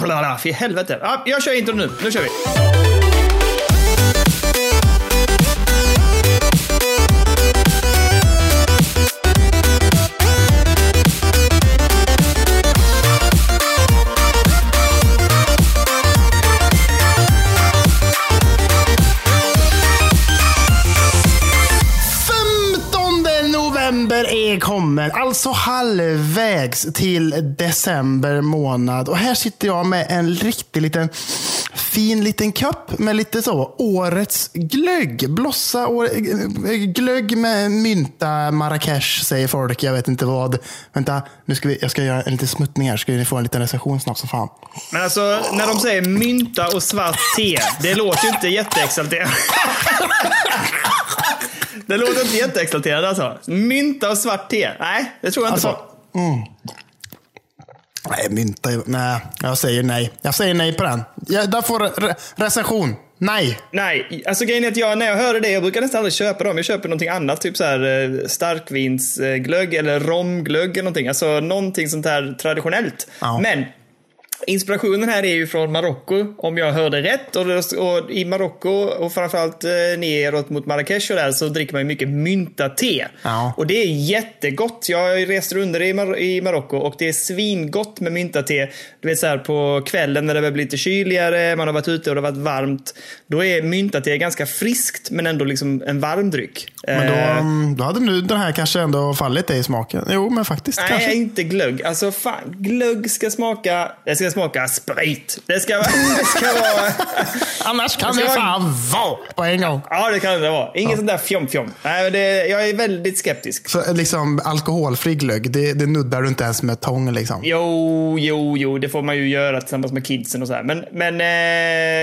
För helvete. Ja, jag kör inte nu. Nu kör vi. Är kommen, alltså halvvägs till december månad. Och här sitter jag med en riktig liten fin liten kopp med lite så årets glögg. Blossa år, glögg med mynta Marrakesh säger folk. Jag vet inte vad. Vänta, nu ska vi, jag ska göra en liten smuttning här. Ska ni få en liten recension snabbt som fan. Men alltså, när de säger mynta och svart te, det låter ju inte jätteexalterande. Det låter inte jätteexalterande alltså. Mynta och svart te. Nej, det tror jag inte Alltså, på. mm. Nej, mynta. Nej, jag säger nej. Jag säger nej på den. Jag, där får re recension. Nej. Nej, alltså grejen är att jag, när jag hör det, jag brukar nästan aldrig köpa dem. Jag köper någonting annat, typ så här eh, starkvinsglögg eller romglögg eller någonting. Alltså någonting sånt här traditionellt. Ja. Men Inspirationen här är ju från Marocko, om jag hörde rätt. Och, och I Marocko och framförallt eh, neråt mot Marrakesh och där så dricker man ju mycket mynta-te. Ja. Och det är jättegott. Jag reste under i, Mar i Marocko och det är svingott med mynta-te. Du vet så här på kvällen när det börjar bli lite kyligare, man har varit ute och det har varit varmt. Då är mynta-te ganska friskt men ändå liksom en varm dryck. Men då, Eh, mm, då hade nu den här kanske ändå fallit dig i smaken. Jo, men faktiskt Nej, kanske. inte glögg. Alltså fan, glögg ska smaka, det ska smaka sprit. Det ska, vara- det ska vara... Annars kan Det det ska vara- fan vara på en gång. Ja, det kan det vara. Inget sånt där fjom-fjom. Nej, men det, jag är väldigt skeptisk. Så liksom alkoholfri glögg, det, det nuddar du inte ens med tång liksom. Jo, jo, jo, det får man ju göra tillsammans med kidsen och så här. Men, men eh,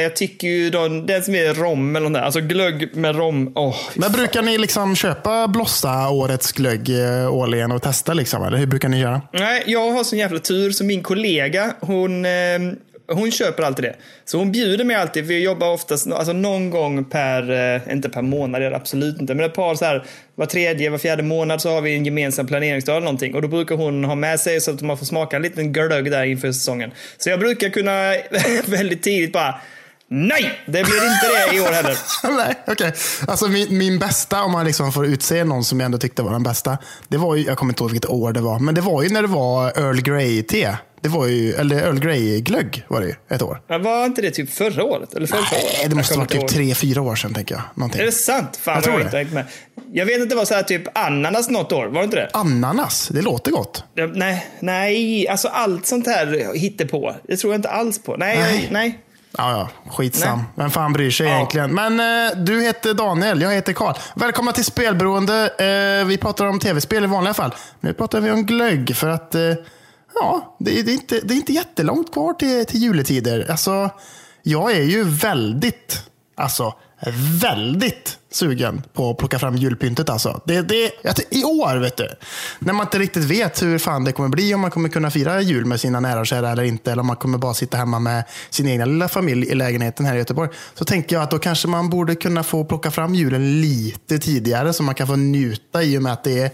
jag tycker ju de, den som är rom eller något där, alltså glögg med rom. Åh, Men brukar ni liksom köpa Blossa årets glögg eh, årligen och testa liksom? Eller hur brukar ni göra? Nej, jag har sån jävla tur så min kollega, hon, hon, ehm, hon köper alltid det. Så hon bjuder mig alltid, vi jobbar oftast alltså någon gång per, eh, inte per månad, absolut inte, men ett par så här, var tredje, var fjärde månad så har vi en gemensam planeringsdag eller någonting. Och då brukar hon ha med sig så att man får smaka en liten glögg där inför säsongen. Så jag brukar kunna väldigt tidigt bara, nej, det blir inte det i år heller. Nej, okej. Alltså min, min bästa, om man liksom får utse någon som jag ändå tyckte var den bästa. Det var ju, jag kommer inte ihåg vilket år det var, men det var ju när det var Earl Grey-te. Det var ju, eller Earl Grey-glögg var det ju, ett år. Men var inte det typ förra året? Eller förra året? Nej, det måste vara kommer typ tre, fyra år sedan tänker jag. Någonting. Är det sant? Fan, Jag tror jag inte hängt med. Jag vet inte, det var så här typ ananas något år, var det inte det? Ananas, det låter gott. Ja, Nej, nej, alltså allt sånt här hittepå. Det tror jag inte alls på. Nej, Nej. nej. Ja, ja, skitsam. Nej. Vem fan bryr sig Ja. egentligen? Men eh, du heter Daniel, jag heter Karl. Välkomna till Spelberoende. Eh, vi pratar om tv-spel i vanliga fall. Nu pratar vi om glögg för att eh, ja, det, det, är inte, det är inte jättelångt kvar till, till juletider. Alltså, jag är ju väldigt, alltså väldigt sugen på att plocka fram julpyntet. Alltså. Det, det, I år, vet du, när man inte riktigt vet hur fan det kommer bli, om man kommer kunna fira jul med sina nära och kära eller inte, eller om man kommer bara sitta hemma med sin egna lilla familj i lägenheten här i Göteborg, så tänker jag att då kanske man borde kunna få plocka fram julen lite tidigare, så man kan få njuta i och med att det är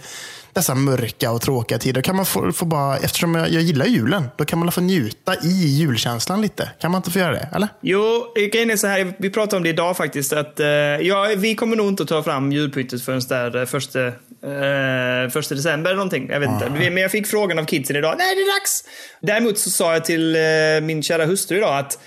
dessa mörka och tråkiga tider. Kan man få, få bara, eftersom jag, jag gillar julen, då kan man få njuta i julkänslan lite. Kan man inte få göra det? Eller? Jo, grejen är så här, vi pratade om det idag faktiskt, att eh, ja, vi kommer nog inte att ta fram julpyntet förrän där eh, första, eh, första december eller någonting. Jag vet inte. Men jag fick frågan av kidsen idag, nej det är dags! Däremot så sa jag till eh, min kära hustru idag att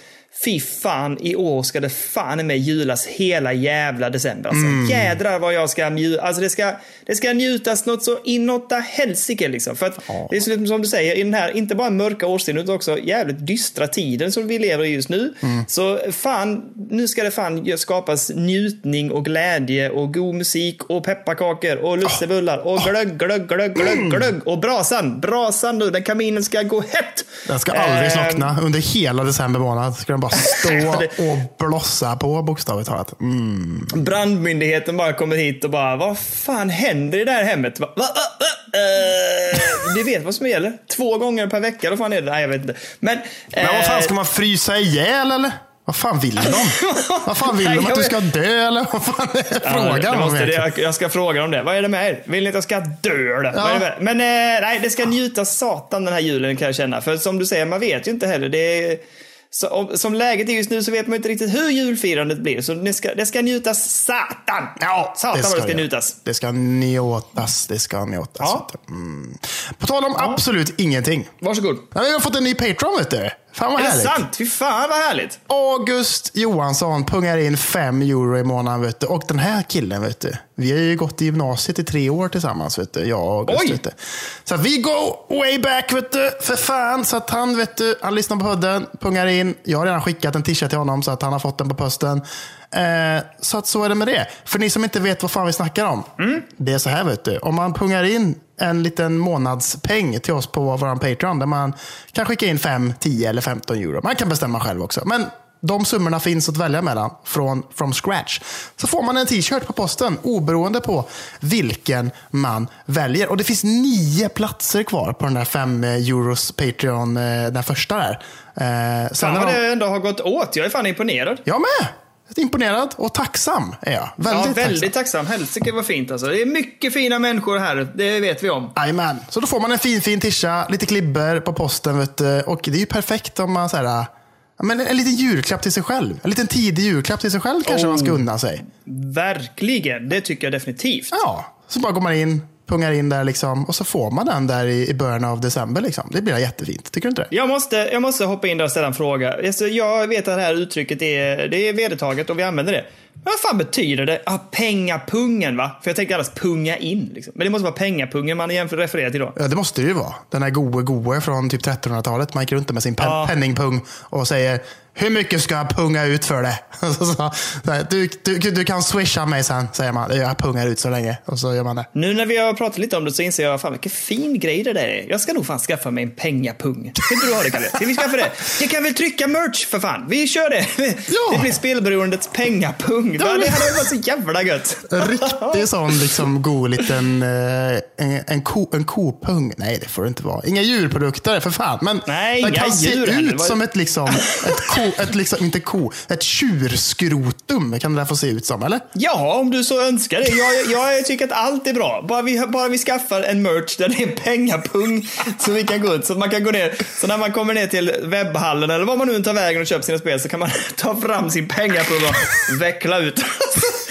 Fy fan, i år ska det fan med julas hela jävla december. Alltså, Jädrar vad jag ska njuta. Alltså, det, ska, det ska njutas något så inåt helsike. Liksom. För att det är så, som du säger, i den här, inte bara mörka årstiden utan också jävligt dystra tiden som vi lever i just nu. Så fan, nu ska det fan skapas njutning och glädje och god musik och pepparkakor och lussebullar och glögg, glögg, glögg, glögg, glögg. Och brasan, brasan nu, den kaminen ska gå hett. Den ska aldrig Ehm, slockna. Under hela december månad ska den bara stå och blossa på bokstavligt talat. Mm. Brandmyndigheten bara kommer hit och bara, vad fan händer i det här hemmet? Va, va, va, va? Eh, du vet vad som gäller? Två gånger per vecka, vad fan är det? Nej, jag vet inte. Men, Men vad fan, eh, ska man frysa ihjäl eller? Vad fan vill de? Vad fan vill de? Att du ska dö eller vad fan är Ja, frågan om måste, det, jag, ska fråga om det. Vad är det med er? Vill ni att jag ska dö eller? Med? Men eh, nej, det ska njuta satan den här julen kan jag känna. För som du säger, man vet ju inte heller. Det är, så, om, som läget är just nu så vet man inte riktigt hur julfirandet blir. Så det ska, det ska njutas satan! Ja, satan det ska det. njutas. Det ska njutas. Det ska njutas. Ja. Mm. På tal om absolut ingenting. Varsågod. Ja, Vi har fått en ny Patreon vet du. Fan vad Är det härligt. sant? Fy fan vad härligt. August Johansson pungar in 5 euro i månaden. Vet du. Och den här killen, vet du. Vi har ju gått i gymnasiet i tre år tillsammans. Vet du. Jag och August. Oj. Vet du. Så vi go way back, vet du. För fan. Så att han, vet du, han lyssnar på podden, pungar in. Jag har redan skickat en t-shirt till honom så att han har fått den på posten. Eh, så att så är det med det. För ni som inte vet vad fan vi snackar om. Det är så här, vet du. Om man pungar in en liten månadspeng till oss på vår Patreon där man kan skicka in 5, 10 eller 15 euro. Man kan bestämma själv också. Men de summorna finns att välja mellan från from scratch. Så får man en t-shirt på posten oberoende på vilken man väljer. Och det finns nio platser kvar på den där 5 euros Patreon, eh, den första där. Eh, sen Fan vad de- det ändå har gått åt. Jag är fan imponerad. Jag med! Imponerad och tacksam är jag. Väldigt, ja, väldigt tacksam. tacksam. Helsike vad fint alltså. Det är mycket fina människor här. Det vet vi om. Jajamän. Så då får man en fin, fin tisha, lite klibber på posten. Vet du. Och det är ju perfekt om man så här, men en liten julklapp till sig själv. En liten tidig julklapp till sig själv kanske man ska unna sig. Verkligen. Det tycker jag definitivt. Ja, så bara går man in, pungar in där liksom. Och så får man den där i, i början av december. Liksom. Det blir jättefint. Tycker du inte det? Jag måste, jag måste hoppa in där och ställa en fråga. Alltså, Jag vet att det här uttrycket är, det är vedertaget och vi använder det. Men vad fan betyder det? Ah, pengapungen va? För jag tänker alldeles punga in. Liksom. Men det måste vara pengapungen man jämför refererar till då. Ja, det måste det ju vara. Den här goe goe från typ 1300-talet. Man gick runt med sin pen- Ja. penningpung och säger hur mycket ska jag punga ut för det? Du, du, du kan swisha mig sen, säger man. Jag pungar ut så länge. Och så gör man det. Nu när vi har pratat lite om det så inser jag fan vilken fin grej det där är. Jag ska nog fan skaffa mig en pengapung. Ska inte du ha det Kalle? Ska vi skaffa det? Vi kan väl trycka merch för fan. Vi kör det. Ja. Det blir spelberoendets pengapung. Va? men- Det hade varit så jävla gött. Riktig sån liksom god liten eh, en, en, ko, en kopung. Nej, det får det inte vara. Inga djurprodukter för fan. Men Nej, den kan se ut Vad- som ett, liksom, ett, ko, ett liksom, inte ko, ett tjurskrotum kan det där få se ut som, eller? Ja, om du så önskar det. Jag, jag tycker att allt är bra. Bara vi, bara vi skaffar en merch där det är pengapung så vi kan gå ut. Så att man kan gå ner. Så när man kommer ner till webbhallen eller var man nu tar vägen och köper sina spel så kan man ta fram sin pengapung och veckla ut.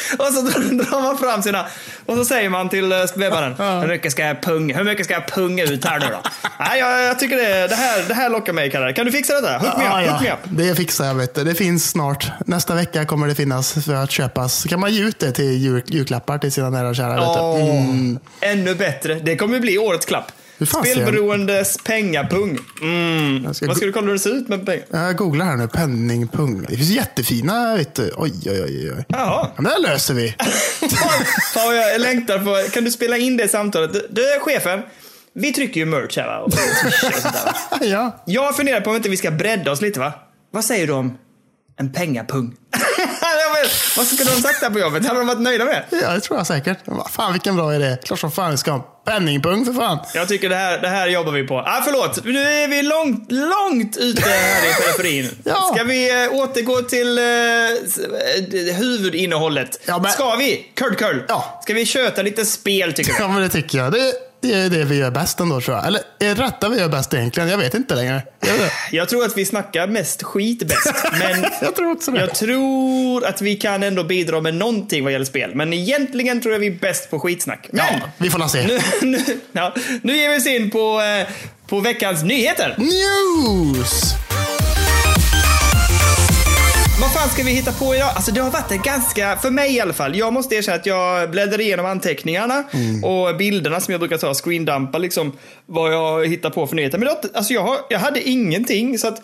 Och så drar man fram sina och så säger man till eh, webbhallen. Hur mycket ska jag punga, hur mycket ska jag punga ut här nu då? Nej, jag, jag tycker det, det, här, det här lockar mig Kalle. Kan du fixa detta? Hook me up, Ja, hook me up. Det fixar jag. Vet du. Det finns snart. Nästa vecka kommer det finnas för att köpas. Så kan man ge ut det till jul, julklappar till sina nära och kära. Åh, Mm. Ännu bättre. Det kommer bli årets klapp. Spelberoendes pengapung. Mm. Vad ska du kolla hur det ser ut med pengar? Jag googlar här nu. Penningpung. Det finns jättefina. Vet du. Oj, oj, oj. oj. Jaha. Men det här löser vi. Fan, jag längtar på. Kan du spela in det samtalet? Du, du är chefen. Vi trycker ju merch här va? Och och ja. Jag funderar på om inte vi ska bredda oss lite va? Vad säger du om en pengapung? Vad skulle de sagt där på jobbet? Hade de varit nöjda med? Ja, det tror jag säkert. Fan vilken bra idé. Klart som fan vi ska ha penningpung för fan. Jag tycker det här, det här jobbar vi på. Ah, förlåt, nu är vi långt, långt ute här i periferin. Ja. Ska vi eh, återgå till eh, eh, huvudinnehållet? Ja, men- Ska vi? Curl curl. Ja. Ska vi köta lite spel tycker du? Ja, men det tycker jag. Det, det är det vi gör bäst ändå tror jag. Eller är det rätta vi gör bäst egentligen? Jag vet inte längre. Jag, vet. Jag tror att vi snackar mest skit bäst. Men jag tror också det. jag tror att vi kan ändå bidra med någonting vad gäller spel. Men egentligen tror jag vi är bäst på skitsnack. Men Ja, vi får se. nu, nu, ja, nu ger vi oss in på, eh, på veckans nyheter. News! Vad fan ska vi hitta på idag? Alltså det har varit en ganska, för mig i alla fall, jag måste erkänna att jag bläddrar igenom anteckningarna och bilderna som jag brukar ta, screendumpa liksom vad jag hittar på för nyheter. Men det, alltså jag, har, jag hade ingenting så att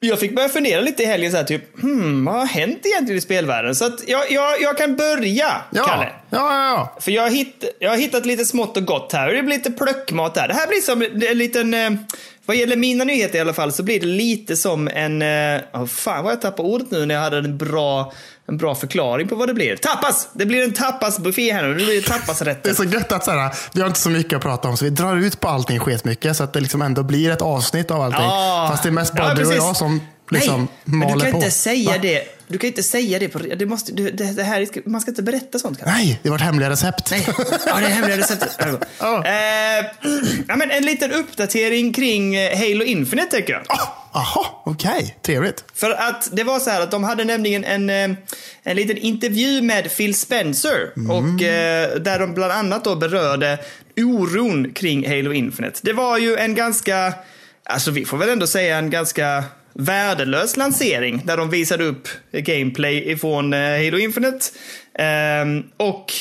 jag fick börja fundera lite i helgen så här typ, hmm, vad har hänt egentligen i spelvärlden? Så att jag, jag, jag kan börja, Ja, Kalle. ja, ja. ja. För jag har, hitt, jag har hittat lite smått och gott här. Det blir lite plöckmat där. Det här blir som en liten... Vad gäller mina nyheter i alla fall så blir det lite som en... Oh, fan vad jag tappade ordet nu när jag hade en bra, en bra förklaring på vad det blir. Tapas! Det blir en tapasbuffé här nu. Det blir Det är tapasrätter. så gött att så här, vi har inte så mycket att prata om så vi drar ut på allting sketmycket så att det liksom ändå blir ett avsnitt av allting. Ja. Fast det är mest bara Ja, du och jag som liksom Nej, men du maler kan på. inte säga Va? det. Du kan inte säga det. På, det, måste, du, det, det här, är- man ska inte berätta sånt. Kanske. Nej, det var ett hemliga recept. Nej, ja, det är hemliga receptet. Ja. Eh, ja, men en liten uppdatering kring eh, Halo Infinite tycker jag. Jaha, okej. Trevligt. För att det var så här att de hade nämligen en, eh, en liten intervju med Phil Spencer. Och eh, där de bland annat då berörde oron kring Halo Infinite. Det var ju en ganska, alltså vi får väl ändå säga en ganska värdelös lansering. Där de visade upp gameplay ifrån eh, Halo Infinite. Ehm, och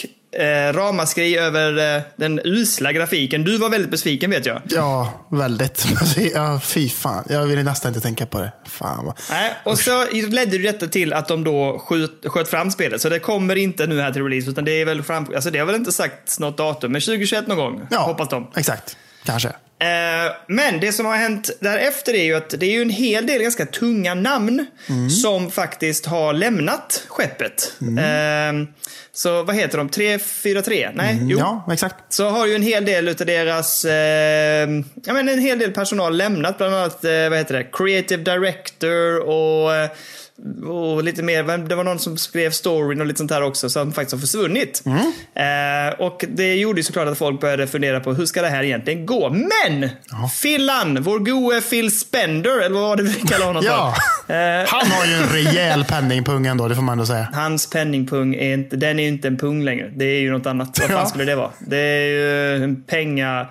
eh, ramaskri över eh, den usla grafiken. Du var väldigt besviken vet jag. Ja, väldigt. Alltså, Ja, fy fan. Jag vill nästan inte tänka på det. Fan vad... Nej, och så ledde ju detta till att de då sköt, sköt fram spelet. Så det kommer inte nu här till release, utan det är väl fram, alltså det har väl inte sagt något datum, men 2021 någon gång, Ja, hoppas de. exakt. Kanske. Eh, men det som har hänt därefter är ju att det är ju en hel del ganska tunga namn som faktiskt har lämnat skeppet. Eh, så vad heter de? 343? Nej, jo. Ja, exakt. Så har ju en hel del utav deras, eh, ja men en hel del personal lämnat. Bland annat, vad heter det, creative director och, och lite mer, det var någon som skrev storyn och lite sånt här också som faktiskt har försvunnit. Eh, och det gjorde ju såklart att folk började fundera på hur ska det här egentligen gå? Men! Fillan, vår gode Phil Spender, eller vad var det vi kallade honom Ja. Eh, Han har ju en rejäl penningpung ändå, det får man ändå säga. Hans penningpung är inte, den är ju inte en pung längre. Det är ju något annat. Vad fan Ja. skulle det vara? Det är ju en penga...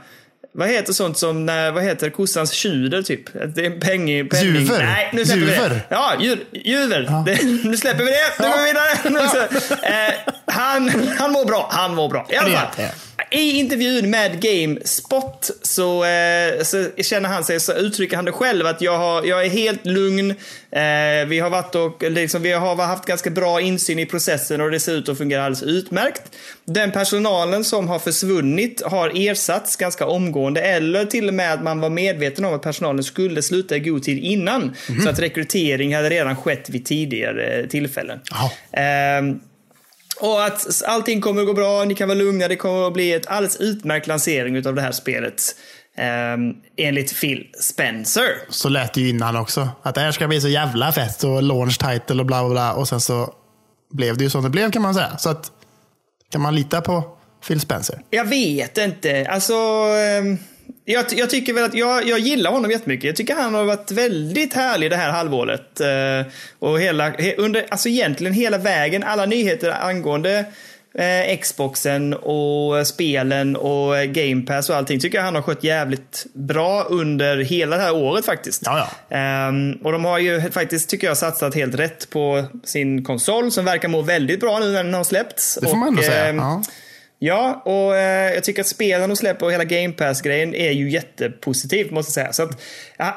Vad heter sånt som, när, vad heter kossans tjuder typ? Det är en peng, penning... Juver. Nej, nu släpper vi det. Juver. Ja, djur, juver. Det, nu släpper vi det. Nu Ja. går vi vidare. Så, eh, han, han mår bra. Han mår bra. I alla fall. I intervjun med GameSpot så, eh, så känner han sig, så uttrycker han det själv att jag, har, jag är helt lugn. Eh, vi har varit och, liksom, vi har haft ganska bra insyn i processen och det ser ut att fungera alldeles utmärkt. Den personalen som har försvunnit har ersatts ganska omgående eller till och med att man var medveten om att personalen skulle sluta i god tid innan. Så att rekrytering hade redan skett vid tidigare tillfällen. Ehm, och att allting kommer att gå bra, ni kan vara lugna, det kommer att bli ett alldeles utmärkt lansering av det här spelet. Um, enligt Phil Spencer. Så lät det ju innan också. Att det här ska bli så jävla fett och launch title och bla bla bla. Och sen så blev det ju som det blev kan man säga. Så att kan man lita på Phil Spencer? Jag vet inte. Alltså, ehm, jag, jag tycker väl att jag, jag gillar honom jättemycket. Jag tycker han har varit väldigt härlig det här halvåret. Eh, och hela, he, under, alltså egentligen hela vägen, alla nyheter angående eh, Xboxen och spelen och Game Pass och allting tycker jag han har skött jävligt bra under hela det här året faktiskt. Ja, Ehm, och de har ju faktiskt, tycker jag, satsat helt rätt på sin konsol som verkar må väldigt bra nu när den har släppts. Det får man ändå säga. ehm, Ja. Ja, och eh, jag tycker att spelen de släpper och hela Game Pass-grejen är ju jättepositivt måste jag säga. Så att,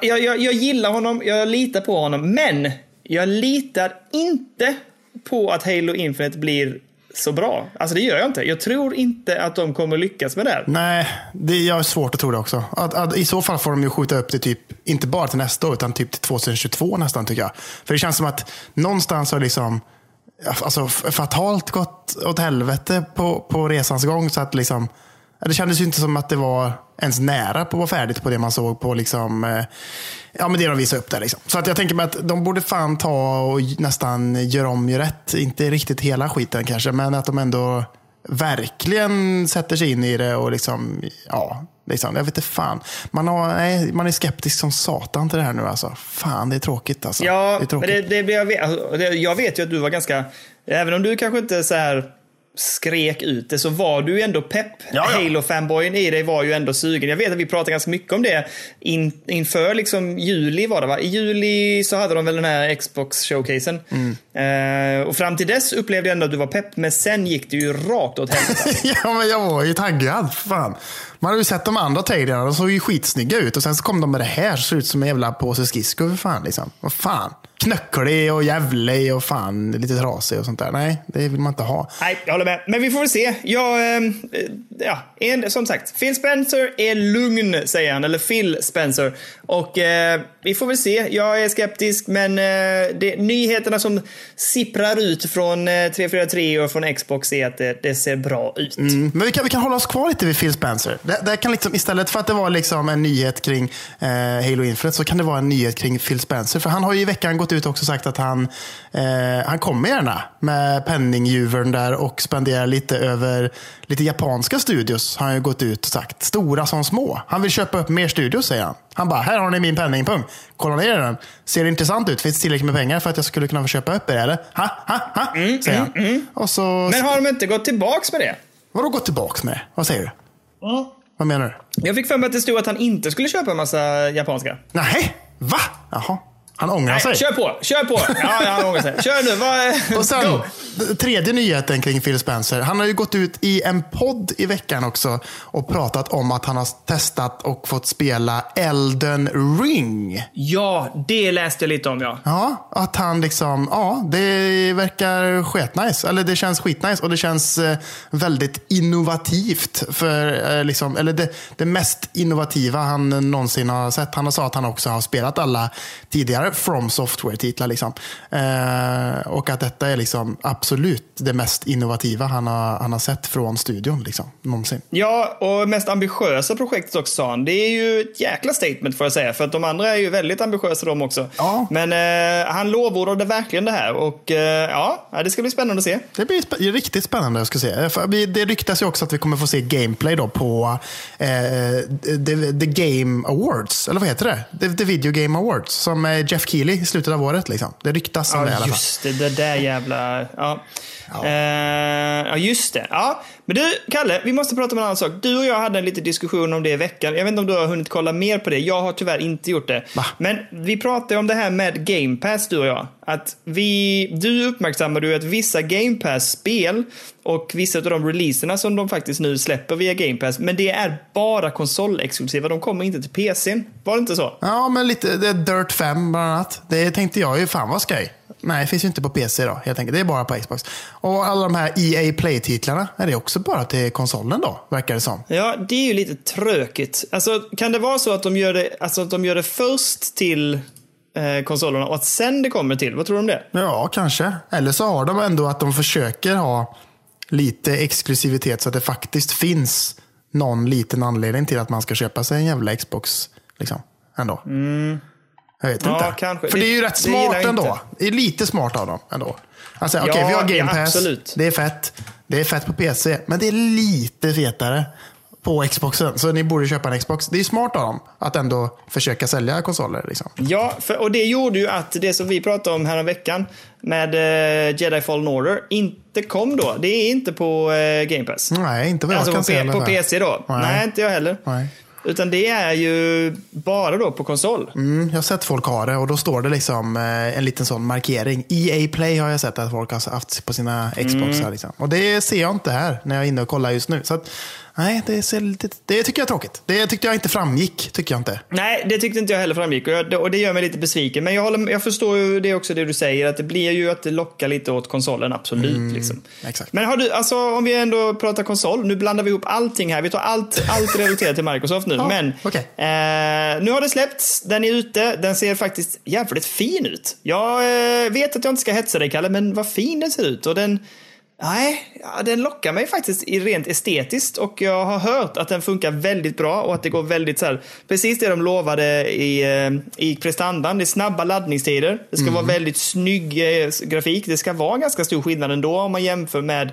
jag, jag, jag gillar honom, jag litar på honom, men jag litar inte på att Halo Infinite blir så bra. Alltså det gör jag inte. Jag tror inte att de kommer lyckas med det här. Nej, det jag har svårt att tro det också. Att, att, I så fall får de ju skjuta upp det typ, inte bara till nästa år, utan typ till 2022 nästan tycker jag. För det känns som att någonstans har liksom alltså, fatalt gått åt helvete på, på resans gång. Så att liksom, det kändes ju inte som att det var ens nära på att vara färdigt på det man såg på liksom, eh, ja, men det de visade upp där. Liksom. Så att jag tänker mig att de borde fan ta och nästan göra om, göra rätt. Inte riktigt hela skiten kanske, men att de ändå verkligen sätter sig in i det och liksom, ja, liksom, jag vet inte fan. Man, har, nej, man är skeptisk som satan till det här nu alltså. Fan, det är tråkigt alltså. Ja, det är men tråkigt. det, det, blir- jag, vet, alltså, det, jag vet ju att du var ganska, även om du kanske inte så här skrek ut det så var du ändå pepp. Ja, ja. Halo-fanboyen i dig var ju ändå sugen. Jag vet att vi pratade ganska mycket om det in, inför liksom juli var det va? I juli så hade de väl den här Xbox-showcasen. Mm. Eh, och fram till dess upplevde jag ändå att du var pepp, men sen gick det ju rakt åt helvete. ja, men jag var ju taggad. Fan. Man har ju sett de andra trailerna, de såg ju skitsnygga ut. Och sen så kom de med det här, ser ut som en jävla påse skridskor för fan. Liksom. Vad fan. Knöcklig och jävlig och fan lite trasig och sånt där. Nej, det vill man inte ha. Nej, jag håller med. Men vi får väl se. Jag, eh, ja, en, som sagt, Phil Spencer är lugn, säger han. Eller Phil Spencer. Och eh, vi får väl se. Jag är skeptisk, men eh, det, nyheterna som sipprar ut från eh, 343 och från Xbox är att det, det ser bra ut. Mm. Men vi kan, vi kan hålla oss kvar lite vid Phil Spencer. Det, det kan liksom, istället för att det var liksom en nyhet kring eh, Halo Infinite så kan det vara en nyhet kring Phil Spencer. För han har ju i veckan gått ut och också sagt att han, eh, han kommer gärna med penningjuvern där och spenderar lite över lite japanska studios. Har han ju gått ut och sagt. Stora som små. Han vill köpa upp mer studios säger han. Han bara, här har ni min penningpung. Kolla ner den. Ser det intressant ut? Finns det tillräckligt med pengar för att jag skulle kunna få köpa upp er eller? Ha, ha, ha, säger han. Och så... Men har de inte gått tillbaks med det? Vadå gått tillbaks med? Vad säger du? Vad menar du? Jag fick för mig att det stod att han inte skulle köpa en massa japanska. Nej, va? Jaha. Han ångrar sig. Kör på, kör på! Ja, han ångrar sig. Kör nu, vad... Och sen, Go. tredje nyheten kring Phil Spencer. Han har ju gått ut i en podd i veckan också och pratat om att han har testat och fått spela Elden Ring. Ja, det läste jag lite om ja. Ja, att han liksom, ja, det verkar skitnice. Eller det känns skitnice och det känns eh, väldigt innovativt. För, eh, liksom, eller det, det mest innovativa han någonsin har sett. Han har sagt att han också har spelat alla tidigare From Software-titlar. Liksom. Eh, och att detta är liksom absolut det mest innovativa han har, han har sett från studion. Liksom, någonsin. Ja, och mest ambitiösa projektet också sa han. Det är ju ett jäkla statement får jag säga. För att de andra är ju väldigt ambitiösa de också. Ja. Men eh, han lovordade verkligen det här. Och eh, ja, det ska bli spännande att se. Det blir sp- riktigt spännande. Jag ska vi- Det ryktas ju också att vi kommer få se gameplay då på eh, the, the Game Awards. Eller vad heter det? The, the Video Game Awards. Som är Jeff Keely i slutet av året. Liksom. Det ryktas om det i Ja, alla fall. just det. Det där jävla... Ja. Ja. ja, just det. Ja. Men du, Kalle, vi måste prata om en annan sak. Du och jag hade en liten diskussion om det i veckan. Jag vet inte om du har hunnit kolla mer på det. Jag har tyvärr inte gjort det. Va? Men vi pratade om det här med Game Pass, du och jag. Att vi, du uppmärksammade ju att vissa Game Pass-spel och vissa av de releaserna som de faktiskt nu släpper via Game Pass, men det är bara konsolexklusiva. De kommer inte till PCn. Var det inte så? Ja, men lite det är Dirt 5 bland annat. Det tänkte jag ju, fan vad skoj. Nej, det finns ju inte på PC då, helt enkelt. Det är bara på Xbox. Och alla de här EA Play-titlarna, är det också bara till konsolen då, verkar det som. Ja, det är ju lite trökigt. Alltså, kan det vara så att de gör det, alltså, att de gör det först till eh, konsolerna och att sen det kommer till? Vad tror du om det? Ja, kanske. Eller så har de ändå att de försöker ha lite exklusivitet så att det faktiskt finns någon liten anledning till att man ska köpa sig en jävla Xbox. Liksom, ändå. Jag vet Ja, inte. kanske. För det är ju Det- rätt det smart jag ändå. Det är lite smart av dem ändå. Alltså, okej, Ja, vi har Game ja, Pass. absolut. Det är fett. Det är fett på PC. Men det är lite fetare på Xboxen. Så ni borde köpa en Xbox. Det är smart av dem att ändå försöka sälja konsoler. Liksom. Ja, för, och det gjorde ju att det som vi pratade om här veckan med eh, Jedi Fallen Order inte kom då. Det är inte på eh, Game Pass. Nej, inte vad jag Alltså kan på, se. på. PC då? Nej. Nej. inte jag heller. Nej. Utan det är ju bara då på konsol. Mm, jag har sett folk ha det och då står det liksom eh, en liten sån markering. EA Play har jag sett att folk har haft på sina Xboxar. Mm. Liksom. Och det ser jag inte här när jag är inne och kollar just nu. Så att, nej, det, ser lite, det tycker jag är tråkigt. Det tyckte jag inte framgick. Tycker jag inte. Nej, det tyckte inte jag heller framgick och, jag, och det gör mig lite besviken. Men jag, håller, jag förstår ju det också det du säger, att det blir ju att det lockar lite åt konsolen, absolut. liksom. exakt. Men har du, alltså om vi ändå pratar konsol, nu blandar vi ihop allting här. Vi tar allt, allt relaterat till Microsoft nu. Ja, men okej. eh, nu har det släppts, den är ute, den ser faktiskt jävligt fin ut. Jag eh, vet att jag inte ska hetsa dig Kalle, men vad fin den ser ut. Och den, Nej, ja, den lockar mig faktiskt rent estetiskt och jag har hört att den funkar väldigt bra och att det går väldigt så här, precis det de lovade i, eh, i prestandan. Det är snabba laddningstider. Det ska vara väldigt snygg eh, grafik. Det ska vara ganska stor skillnad ändå om man jämför med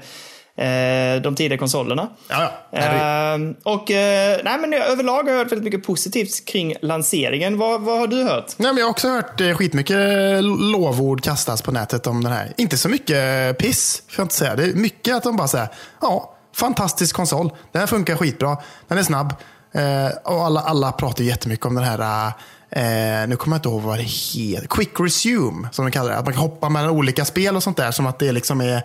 de tidiga konsolerna. Ja, ja. Eh, och eh, nej, men överlag har jag hört väldigt mycket positivt kring lanseringen. Vad, vad har du hört? Nej, men jag har också hört eh, skitmycket lovord kastas på nätet om den här. Inte så mycket piss, får jag inte säga. Det är mycket att de bara säger, ja, fantastisk konsol. Den här funkar skitbra. Den är snabb. Eh, och alla, alla pratar jättemycket om den här, eh, nu kommer jag inte ihåg vad det heter, quick resume, som de kallar det. Att man kan hoppa mellan olika spel och sånt där. Som att det liksom är,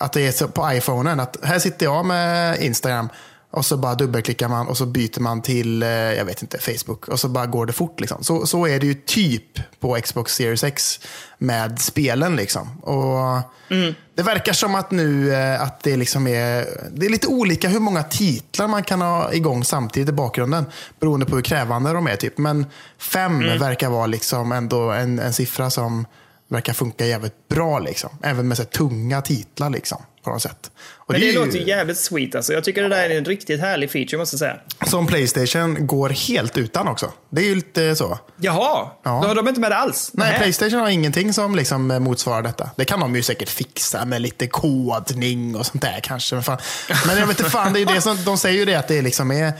att det är så på iPhonen. Att här sitter jag med Instagram Och så bara dubbelklickar man och så byter man till, eh, jag vet inte, Facebook. Och så bara går det fort. Liksom. Så, så är det ju typ på Xbox Series X med spelen. Liksom. Och Det verkar som att nu eh, att det liksom är, det är lite olika hur många titlar man kan ha igång samtidigt i bakgrunden. Beroende på hur krävande de är. Typ. Men fem verkar vara liksom ändå en, en siffra som verkar funka jävligt bra. Liksom. Även med så tunga titlar. Liksom, på något sätt. Och Men det, är ju- låter ju jävligt sweet alltså. Jag tycker det där är en riktigt härlig feature måste jag säga. Som Playstation går helt utan också. Det är ju lite så. Jaha, Ja. då har de inte med det alls? Nej, Nähä. Playstation har ingenting som liksom motsvarar detta. Det kan de ju säkert fixa med lite kodning och sånt där kanske. Men, fan. men jag vet inte fan, det är det som, de säger ju det att det liksom är...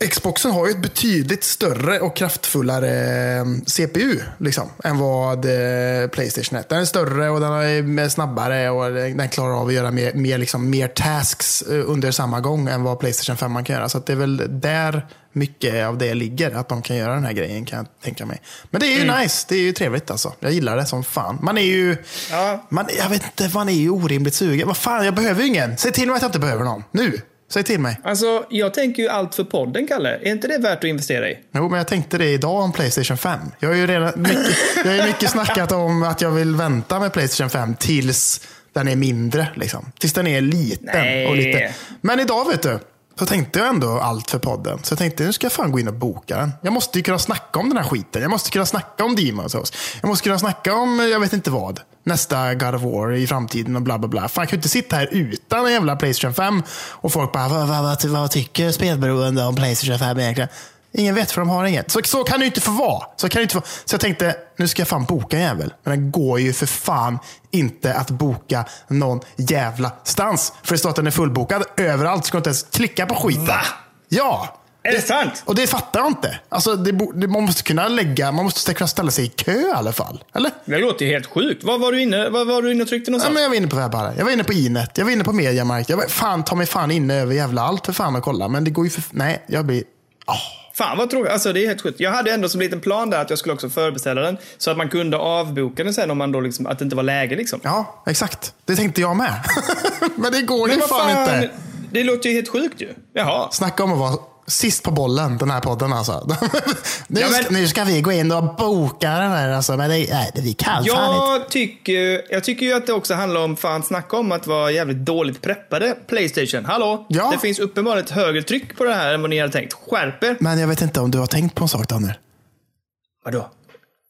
Xboxen har ju ett betydligt större och kraftfullare eh, CPU liksom, än vad eh, Playstation är. Den är större och den är snabbare och den klarar av att göra mer, mer, liksom, mer tasks eh, under samma gång än vad Playstation 5 kan göra. Så det är väl där mycket av det ligger, att de kan göra den här grejen kan jag tänka mig. Men det är ju nice, det är ju trevligt alltså. Jag gillar det som fan. Man är ju, Ja. man, jag vet inte, man är ju orimligt sugen. Vad fan, jag behöver ju ingen. Säg till mig att jag inte behöver någon. Nu, säg till mig. Alltså, jag tänker ju allt för podden, Kalle. Är inte det värt att investera i? Jo, men jag tänkte det idag om Playstation 5. Jag har ju redan mycket, jag har mycket snackat om att jag vill vänta med Playstation 5 tills den är mindre. Liksom. Tills den är liten. Nej. Och lite. Men idag, vet du, så tänkte jag ändå allt för podden. Så jag tänkte, nu ska jag fan gå in och boka den. Jag måste ju kunna snacka om den här skiten. Jag måste kunna snacka om Demon's Souls. Jag måste kunna snacka om, eh, jag vet inte vad. Nästa God of War i framtiden och bla bla bla. Fan, jag kan ju inte sitta här utan en jävla Playstation 5 och folk bara, vad, vad, vad, vad tycker spelberoende om Playstation 5 egentligen? Ingen vet för de har inget. Så, så kan det ju inte få vara. Så, kan det inte få. så jag tänkte, nu ska jag fan boka en jävel. Men det går ju för fan inte att boka någon jävla stans. För det står att den är fullbokad överallt. Så ska inte ens klicka på skiten. Va? Ja! Är det sant? Och det fattar jag inte. Alltså, det, det, man måste kunna lägga, man måste kunna ställa sig i kö i alla fall. Eller? Det låter ju helt sjukt. Var var du inne, var var du inne och tryckte Ja, någonstans? men jag var inne på webbhallen. Jag var inne på Inet. Jag var inne på Mediamarkt. Jag var fan, ta mig fan inne över jävla allt för fan att kolla. Men det går ju för... Nej, jag blir... Fan vad tråkigt. Alltså det är helt sjukt. Jag hade ändå som liten plan där att jag skulle också förbeställa den. Så att man kunde avboka den sen om man då liksom, att det inte var läge liksom. Ja, exakt. Det tänkte jag med. men det går ju Men fan, fan, inte. det låter ju helt sjukt ju. Jaha. Snacka om att vara sist på bollen, den här podden alltså. nu, Ja, men- ska, nu ska vi gå in och boka den här alltså. Men det, nej, det vi kan. Jag tycker, jag tycker ju att det också handlar om, fan snacka om att vara jävligt dåligt preppade Playstation. Hallå? Ja. Det finns uppenbarligen ett högre tryck på det här än vad ni hade tänkt. Skärp er. Men jag vet inte om du har tänkt på en sak Daniel. Vadå?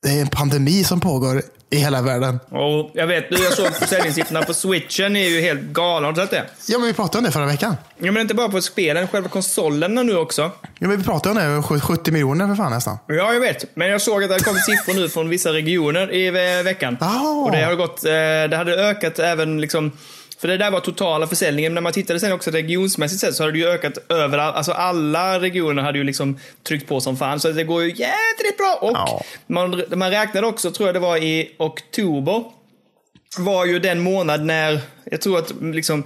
Det är en pandemi som pågår i hela världen. Och jag vet, jag såg försäljningssiffrorna på switchen är ju helt galna. Har du sett det? Ja, men vi pratade om det förra veckan. Ja, men inte bara på spelen, själva konsolerna nu också. Ja, men vi pratade om det, sju- 70 miljoner för fan nästan. Ja, jag vet. Men jag såg att det hade kommit siffror nu från vissa regioner i ve- veckan. Ah. Och det, har gått, eh, det hade ökat även liksom för det där var totala försäljningen. Men när man tittade sen också regionsmässigt sett så hade det ju ökat överallt. Alltså alla regioner hade ju liksom tryckt på som fan. Så det går ju jädrigt bra. Och Ja. man, man räknade också, tror jag det var i oktober, var ju den månad när, jag tror att liksom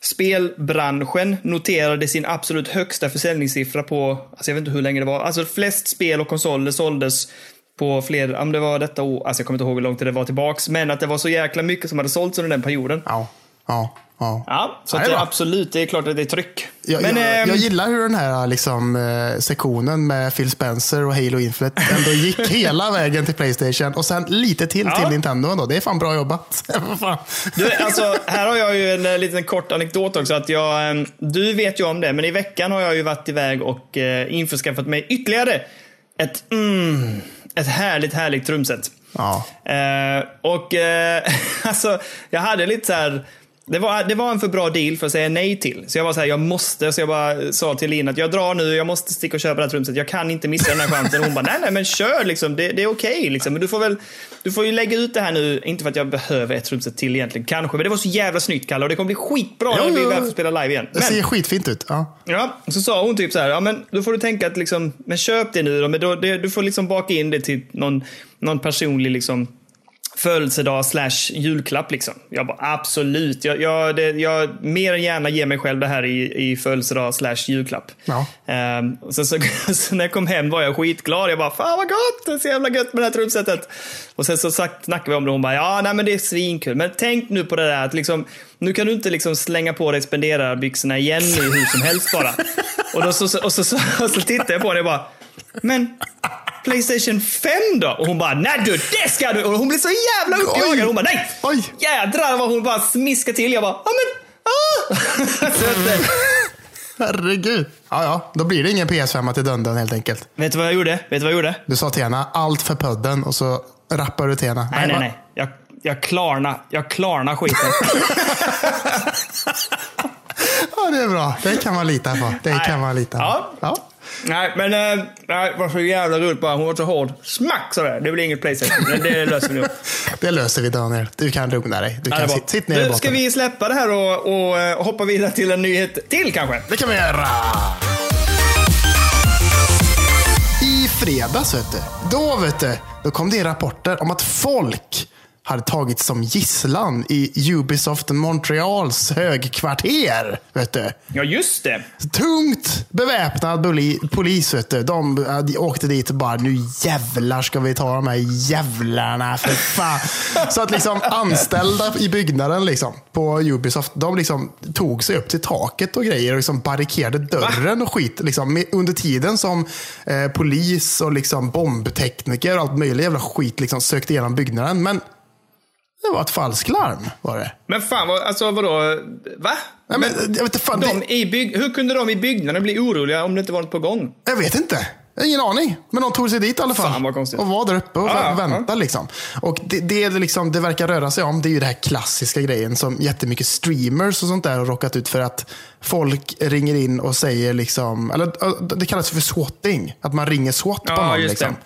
spelbranschen noterade sin absolut högsta försäljningssiffra på, alltså jag vet inte hur länge det var, alltså flest spel och konsoler såldes på fler, om det var detta år, alltså jag kommer inte ihåg hur långt det var tillbaks, men att det var så jäkla mycket som hade sålts under den perioden. Ja, ja, ja. Ja, så det absolut, det är klart att det är tryck. Jag, men, jag, ehm, jag gillar hur den här liksom, eh, sektionen med Phil Spencer och Halo Infinite ändå gick hela vägen till Playstation och sen lite till Ja. till Nintendo. Ändå. Det är fan bra jobbat. Fan. Du, alltså, här har jag ju en eh, liten kort anekdot också. Att jag, eh, du vet ju om det, men i veckan har jag ju varit iväg och eh, införskaffat mig ytterligare ett, mm, ett härligt, härligt trumset. Ja. Eh, och eh, alltså, jag hade lite så här. Det var, det var en för bra deal för att säga nej till. Så jag var så här, jag måste. Så jag bara sa till Linn att jag drar nu, jag måste sticka och köpa det här trumset. Jag kan inte missa den här chansen. Hon bara, nej, nej, men kör liksom. Det, det är okej liksom. Men du får väl, du får ju lägga ut det här nu. Inte för att jag behöver ett trumset till egentligen, kanske. Men det var så jävla snyggt, Kalle. Och det kommer bli skitbra Jo, när vi väl får spela live igen. Det Men, ser skitfint ut. Ja. Ja, så sa hon typ så här, ja men då får du tänka att liksom, men köp det nu då, men då, det, du får liksom baka in det till någon, någon personlig liksom födelsedag slash julklapp liksom. Jag bara absolut. Jag, jag, det, jag mer än gärna ger mig själv det här i, i födelsedag slash julklapp. Ja. Och sen så, så när jag kom hem var jag skitglad. Jag bara, fan vad gott! Det är så jävla gött med det här trumsetet. Och sen så sagt, snackade vi om det och hon bara, ja nej men det är svinkul. Men tänk nu på det där att liksom, nu kan du inte liksom slänga på dig spenderarbyxorna igen nu hur som helst bara. Och, då, så, och, så, och, så, och så tittade jag på henne och bara, men Playstation 5 då? Och hon bara, nej du, det ska du! Och hon blev så jävla uppjagad. Hon bara, nej! Oj. Jädrar vad hon bara smiskade till. Jag bara, ja men, ah! Herregud. Ja, ja. Då blir det ingen PS5 till Dundon helt enkelt. vet du vad jag gjorde? Vet du vad jag gjorde? Du sa till henne, allt för pudden och så rappar du till henne. Nej, nej, va? nej. Jag, jag klarna, jag klarna skiten. Ja, det är bra. Det kan man lita på. Det Nej. kan man lita på. Ja. Ja. Nej, men äh, nej, det var så jävla roligt bara. Hon var så hård. Smack sådär. Det blir inget Playstation. Men det löser vi nog. Det löser vi Daniel. Du kan lugna dig. Du Ja, kan är bra. sit, ner Nu ska vi släppa det här och, och, eh, hoppa vidare till en nyhet till kanske. Det kan vi göra. I fredags, vet du, då, vet du, då kom det rapporter om att folk hade tagits som gisslan i Ubisoft Montreals högkvarter. Vet du. Ja, just det. Tungt beväpnad poli- polis. Vet du. De, eh, de åkte dit och bara, nu jävlar ska vi ta de här jävlarna för fan. Så att liksom anställda i byggnaden liksom, på Ubisoft, de liksom tog sig upp till taket och grejer och liksom barrikerade dörren och skit. Liksom, under tiden som eh, polis och liksom bombtekniker och allt möjligt jävla skit liksom sökte igenom byggnaden. Men det var ett falsklarm var det. Men fan, vad, alltså vadå? Va? Nej, men, jag, vet inte, fan, det, De i bygg, hur kunde de i byggnaden bli oroliga om det inte var något på gång? jag vet inte. Ingen aning. Men de tog sig dit i alla fall. Fan. Och var där uppe och Ja, ja, väntade. Liksom. Och det, det, liksom, det verkar röra sig om, det är ju det här klassiska grejen som jättemycket streamers och sånt där har råkat ut för att folk ringer in och säger, liksom, eller äh, det kallas för swatting. Att man ringer SWAT på Ja, någon. Liksom.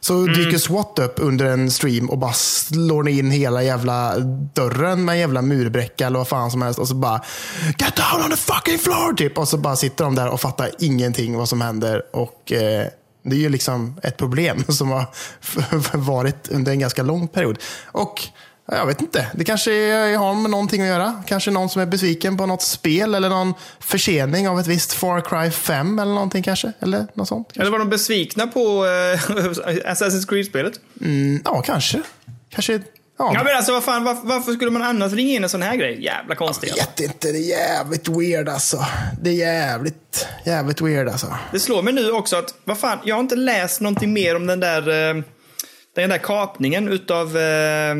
Så dyker SWAT upp under en stream och bara slår in hela jävla dörren med en jävla murbräcka eller vad fan som helst. Och så bara Get down on the fucking floor! Typ. Och så bara sitter de där och fattar ingenting vad som händer. Och eh, Det är ju liksom ett problem som har varit under en ganska lång period. Och jag vet inte, det kanske är- har med någonting att göra. Kanske någon som är besviken på något spel eller någon försening av ett visst Far Cry 5 eller någonting kanske. Eller något sånt. Eller var de besvikna på eh, Assassin's Creed-spelet? Ja, kanske. Kanske, ja. Ja, men alltså, vad fan, varför, varför skulle man annars ringa in en sån här grej? Jävla konstigt. Jag vet inte, det är jävligt weird alltså. Det är jävligt, jävligt weird alltså. Det slår mig nu också att, vad fan, jag har inte läst någonting mer om den där, eh, den där kapningen utav, eh,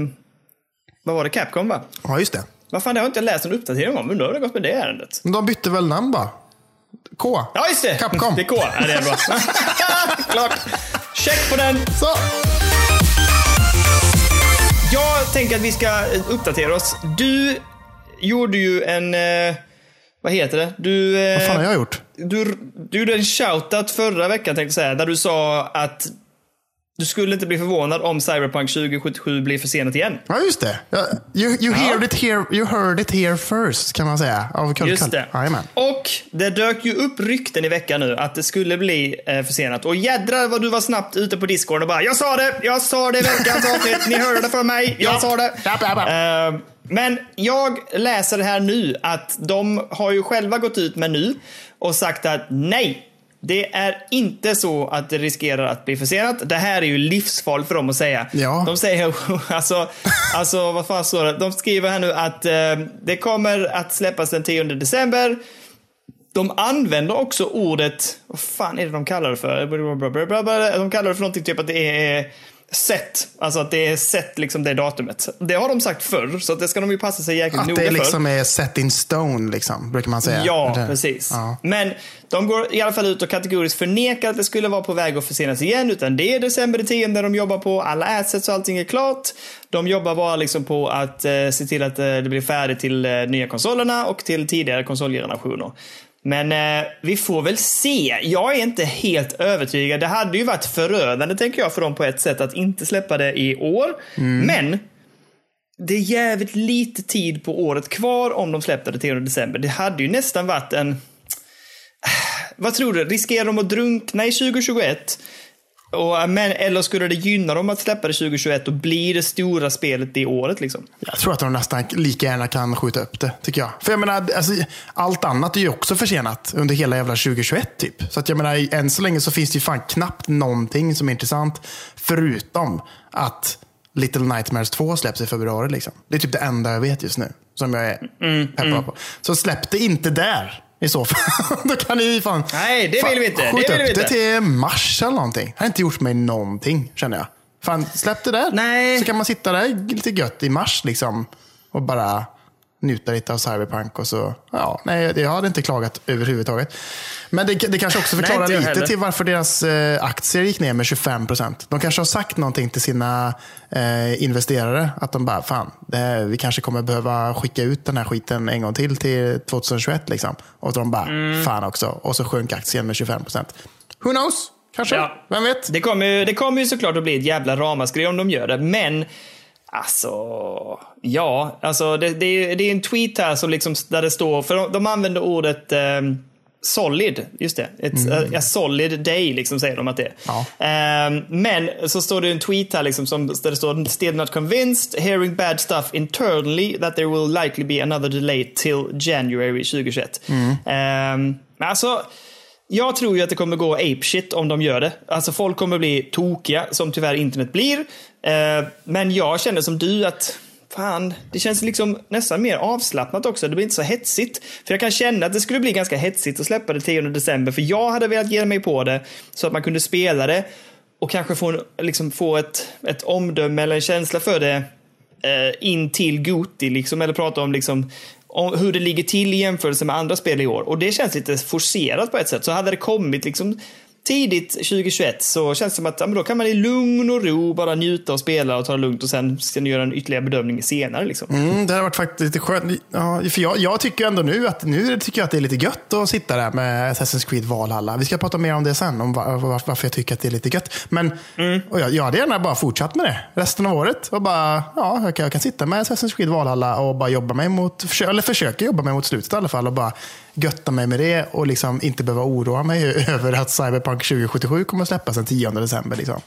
vad var det, Capcom va? Ja, just det. Vad fan, det har jag inte läst någon uppdatering om. Undrar hur det har gått med det ärendet. De bytte väl namn bara? K. Ja, just det! Capcom. Det är K. Ja, det är bra. Klart. Check på den. Så. Jag tänker att vi ska uppdatera oss. Du gjorde ju en, eh, vad heter det? Du, eh, Vad fan har jag gjort? du, du gjorde en shoutout förra veckan tänkte jag säga, där du sa att du skulle inte bli förvånad om Cyberpunk 2077 blir försenat igen. Ja, just det. You, you, heard it here, you heard it here first, kan man säga. Av Just det. Jajamän. Och det dök ju upp rykten i veckan nu att det skulle bli eh, försenat. Och jädrar vad du var snabbt ute på Discord och bara “Jag sa det! Jag sa det i veckans avsnitt! Ni hörde det från mig! Jag sa det!” Eh, Men jag läser det här nu att de har ju själva gått ut med nu och sagt att nej, det är inte så att det riskerar att bli försenat. Det här är ju livsfarligt för dem att säga. Ja. De säger, alltså, alltså vad fan står det? De skriver här nu att eh, det kommer att släppas den 10 december. De använder också ordet, vad fan är det de kallar det för? De kallar det för någonting typ att det är set. Alltså att det är set liksom det datumet. Det har de sagt förr, så att det ska de ju passa sig jäkligt Att noga det för. liksom är set in stone, liksom, brukar man säga. Ja, Det- precis. Ja. Men de går i alla fall ut och kategoriskt förnekar att det skulle vara på väg att försenas igen, utan det är december 10 de jobbar på. Alla assets och allting är klart. De jobbar bara liksom på att eh, se till att eh, det blir färdigt till eh, nya konsolerna och till tidigare konsolgenerationer. Men eh, vi får väl se. Jag är inte helt övertygad. Det hade ju varit förödande, tänker jag, för dem på ett sätt att inte släppa det i år. Men det är jävligt lite tid på året kvar om de släppte det 10 december. Det hade ju nästan varit en... Vad tror du? Riskerar de att drunkna i 2021? Och, men, eller skulle det gynna dem att släppa det 2021 och bli det stora spelet det året? Liksom? Jag tror att de nästan lika gärna kan skjuta upp det, tycker jag. För jag menar, alltså, allt annat är ju också försenat under hela jävla 2021 typ. Så att jag menar, än så länge så finns det ju fan knappt någonting som är intressant. Förutom att Little Nightmares 2 släpps i februari. Liksom. Det är typ det enda jag vet just nu. Som jag är mm, peppad mm. på. Så släpp det inte där. I så fall. Då kan ni fan... Nej, det vill vi inte. Skjuta det vill upp det till mars eller någonting. Det har inte gjort mig någonting, känner jag. Fan, släpp det där. Nej. Så kan man sitta där lite gött i mars liksom. Och bara njuta lite av Cyberpunk. Och så, ja, nej, jag hade inte klagat överhuvudtaget. Men det, det kanske också förklarar Nej, lite till varför deras eh, aktier gick ner med 25 procent. De kanske har sagt någonting till sina eh, investerare. Att de bara, fan, här, vi kanske kommer behöva skicka ut den här skiten en gång till till 2021. Liksom. Och de bara, mm. fan också. Och så sjönk aktien med 25 procent. Who knows? Kanske. Ja. Vem vet? Det kommer, det kommer ju såklart att bli ett jävla ramaskri om de gör det. Men Alltså, ja, alltså det, det, är, det är en tweet här som liksom, där det står, för de, de använder ordet eh, solid, just det. Ett mm. a, a, solid day, liksom säger de att det är. Ja. Um, men så står det en tweet här liksom som, där det står “Still not convinced, hearing bad stuff internally that there will likely be another delay till January 2021”. Mm. Um, alltså, jag tror ju att det kommer gå apeshit om de gör det. Alltså folk kommer bli tokiga, som tyvärr internet blir. Eh, men jag känner som du att fan, det känns liksom nästan mer avslappnat också. Det blir inte så hetsigt. För jag kan känna att det skulle bli ganska hetsigt att släppa det 10 december. För jag hade velat ge mig på det så att man kunde spela det och kanske få, liksom, få ett, ett omdöme eller en känsla för det eh, in till Goti, liksom, eller prata om liksom, om hur det ligger till i jämförelse med andra spel i år. Och det känns lite forcerat på ett sätt. Så hade det kommit liksom tidigt 2021 så känns det som att ja, då kan man i lugn och ro bara njuta och spela och ta det lugnt och sen ska ni göra en ytterligare bedömning senare. Liksom. Mm, det har varit faktiskt lite skönt. Ja, för jag, jag, tycker ändå nu att, nu tycker jag att det är lite gött att sitta där med Assassin's Creed Valhalla. Vi ska prata mer om det sen, om var, varför jag tycker att det är lite gött. Men mm. och jag, jag hade gärna bara fortsatt med det resten av året. Och bara, ja, jag kan, jag kan sitta med Assassin's Creed Valhalla och bara jobba mig mot, eller försöka jobba mig mot slutet i alla fall. Och bara götta mig med det och liksom inte behöva oroa mig över att Cyberpunk 2077 kommer att släppas den 10 december. Liksom.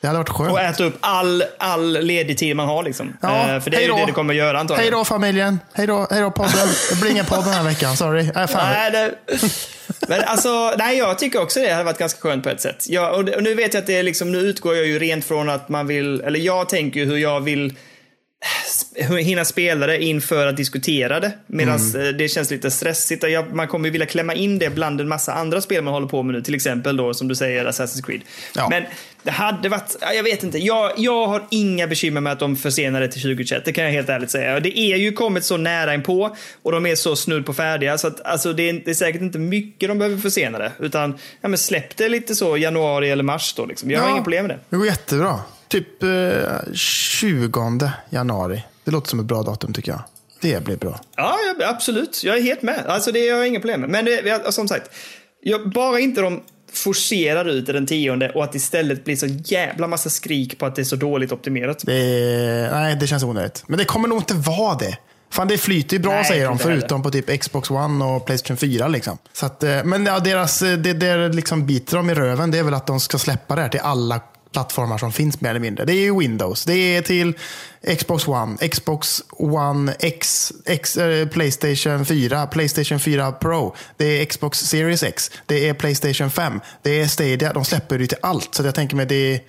Det hade varit skönt. Och äta upp all, all ledig tid man har. Liksom. Ja, eh, för det är ju det det kommer göra antagligen. Hej då familjen. Hej då, hej då podden. Det blir ingen podd den här veckan. Sorry. Äh, fan. Nej, det... Men alltså, nej, jag tycker också det hade varit ganska skönt på ett sätt. Jag, och, nu vet jag att det är liksom, nu utgår jag ju rent från att man vill, eller jag tänker ju hur jag vill hinna spela det inför att diskutera det. Medan mm. Eh, det känns lite stressigt. Man kommer vilja klämma in det bland en massa andra spel man håller på med nu. Till exempel då, som du säger, Assassin's Creed. Ja. Men det hade varit, jag vet inte. Jag, jag har inga bekymmer med att de försenar det till 2021. Det kan jag helt ärligt säga. Det är ju kommit så nära inpå och de är så snudd på färdiga. Så att, alltså, det, är, det är säkert inte mycket de behöver försena det. Utan ja, men släpp det lite så januari eller mars då. Liksom. Jag ja, har inga problem med det. Det går jättebra. Typ eh, 20 januari. Det låter som ett bra datum tycker jag. Det blir bra. Ja, absolut. Jag är helt med. Alltså det har jag inga problem med. Men det, som sagt, jag, bara inte de forcerar ut den tionde och att istället blir så jävla massa skrik på att det är så dåligt optimerat. Det, nej, det känns onödigt. Men det kommer nog inte vara det. Fan, det flyter ju bra Nej, säger de, förutom på typ Xbox One och Playstation 4. Liksom. Så att, eh, men ja, deras, det, det liksom biter dem i röven, det är väl att de ska släppa det här till alla plattformar som finns mer eller mindre. Det är Windows, det är till Xbox One, Xbox One X, X äh, Playstation 4, Playstation 4 Pro, det är Xbox Series X, det är Playstation 5, det är Stadia. De släpper det till allt. Så jag tänker mig det är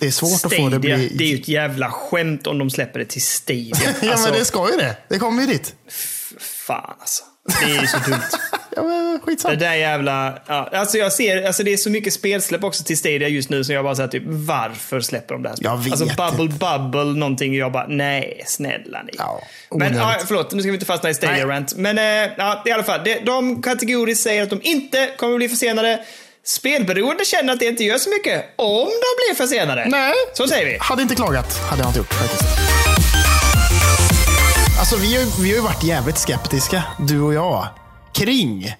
det är svårt Stadia, att få det att bli... Det är ju ett jävla skämt om de släpper det till Stadia. ja, alltså... men det ska ju det. Det kommer ju dit. Fan alltså. Det är ju så dumt. Skitsamma. Det där jävla... Ja, alltså jag ser, alltså det är så mycket spelsläpp också till Stadia just nu som jag bara säger typ, varför släpper de det här? Jag vet alltså Bubble inte. Bubble någonting jag bara, nej, snälla ni. Ja, men ja, förlåt, nu ska vi inte fastna i Stadia-rant. Men äh, ja, i alla fall, det, de kategoriskt säger att de inte kommer bli försenade. Spelberoende känner att det inte gör så mycket om de blir försenade. Nej. Så säger vi. Hade inte klagat, hade jag inte gjort faktiskt. Alltså vi har, vi har ju varit jävligt skeptiska, du och jag, kring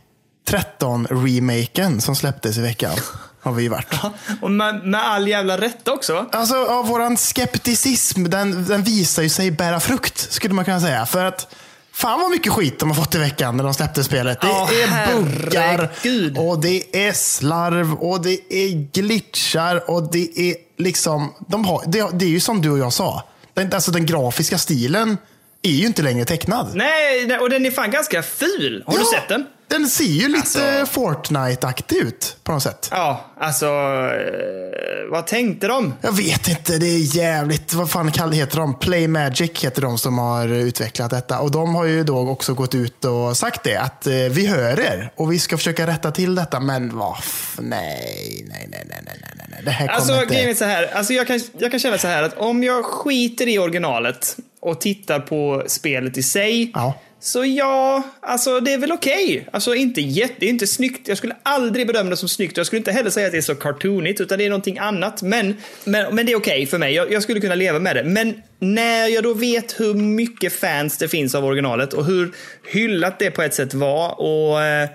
13-remaken som släpptes i veckan. Har vi varit. Ja, och med, med, all jävla rätt också. Alltså, ja, våran skepticism, den, den visar ju sig bära frukt, skulle man kunna säga. För att Fan vad mycket skit de har fått i veckan när de släppte spelet. Det Ja, är buggar och det är slarv och det är glitchar och det är liksom... De har, det, det är ju som du och jag sa. Den, alltså den grafiska stilen är ju inte längre tecknad. Nej, och den är fan ganska ful. Har du Ja, sett den? Den ser ju lite Alltså- Fortnite-aktig ut på något sätt. Ja, alltså... Eh, vad tänkte de? Jag vet inte, det är jävligt. Vad fan heter de? Play Magic heter de som har utvecklat detta. Och de har ju då också gått ut och sagt det. Att eh, vi hör er och vi ska försöka rätta till detta. Men vad nej, nej, nej, nej, nej, nej, nej. Det här kommer Alltså, inte... grejen är så här. Alltså, jag, kan, jag kan känna så här att om jag skiter i originalet och tittar på spelet i sig. Ja. Så ja, alltså det är väl okej. Alltså inte jätte, inte snyggt. Jag skulle aldrig bedöma det som snyggt. Jag skulle inte heller säga att det är så cartoonigt, utan det är någonting annat. Men, men, men det är okej för mig. Jag, jag skulle kunna leva med det. Men när jag då vet hur mycket fans det finns av originalet och hur hyllat det på ett sätt var och eh,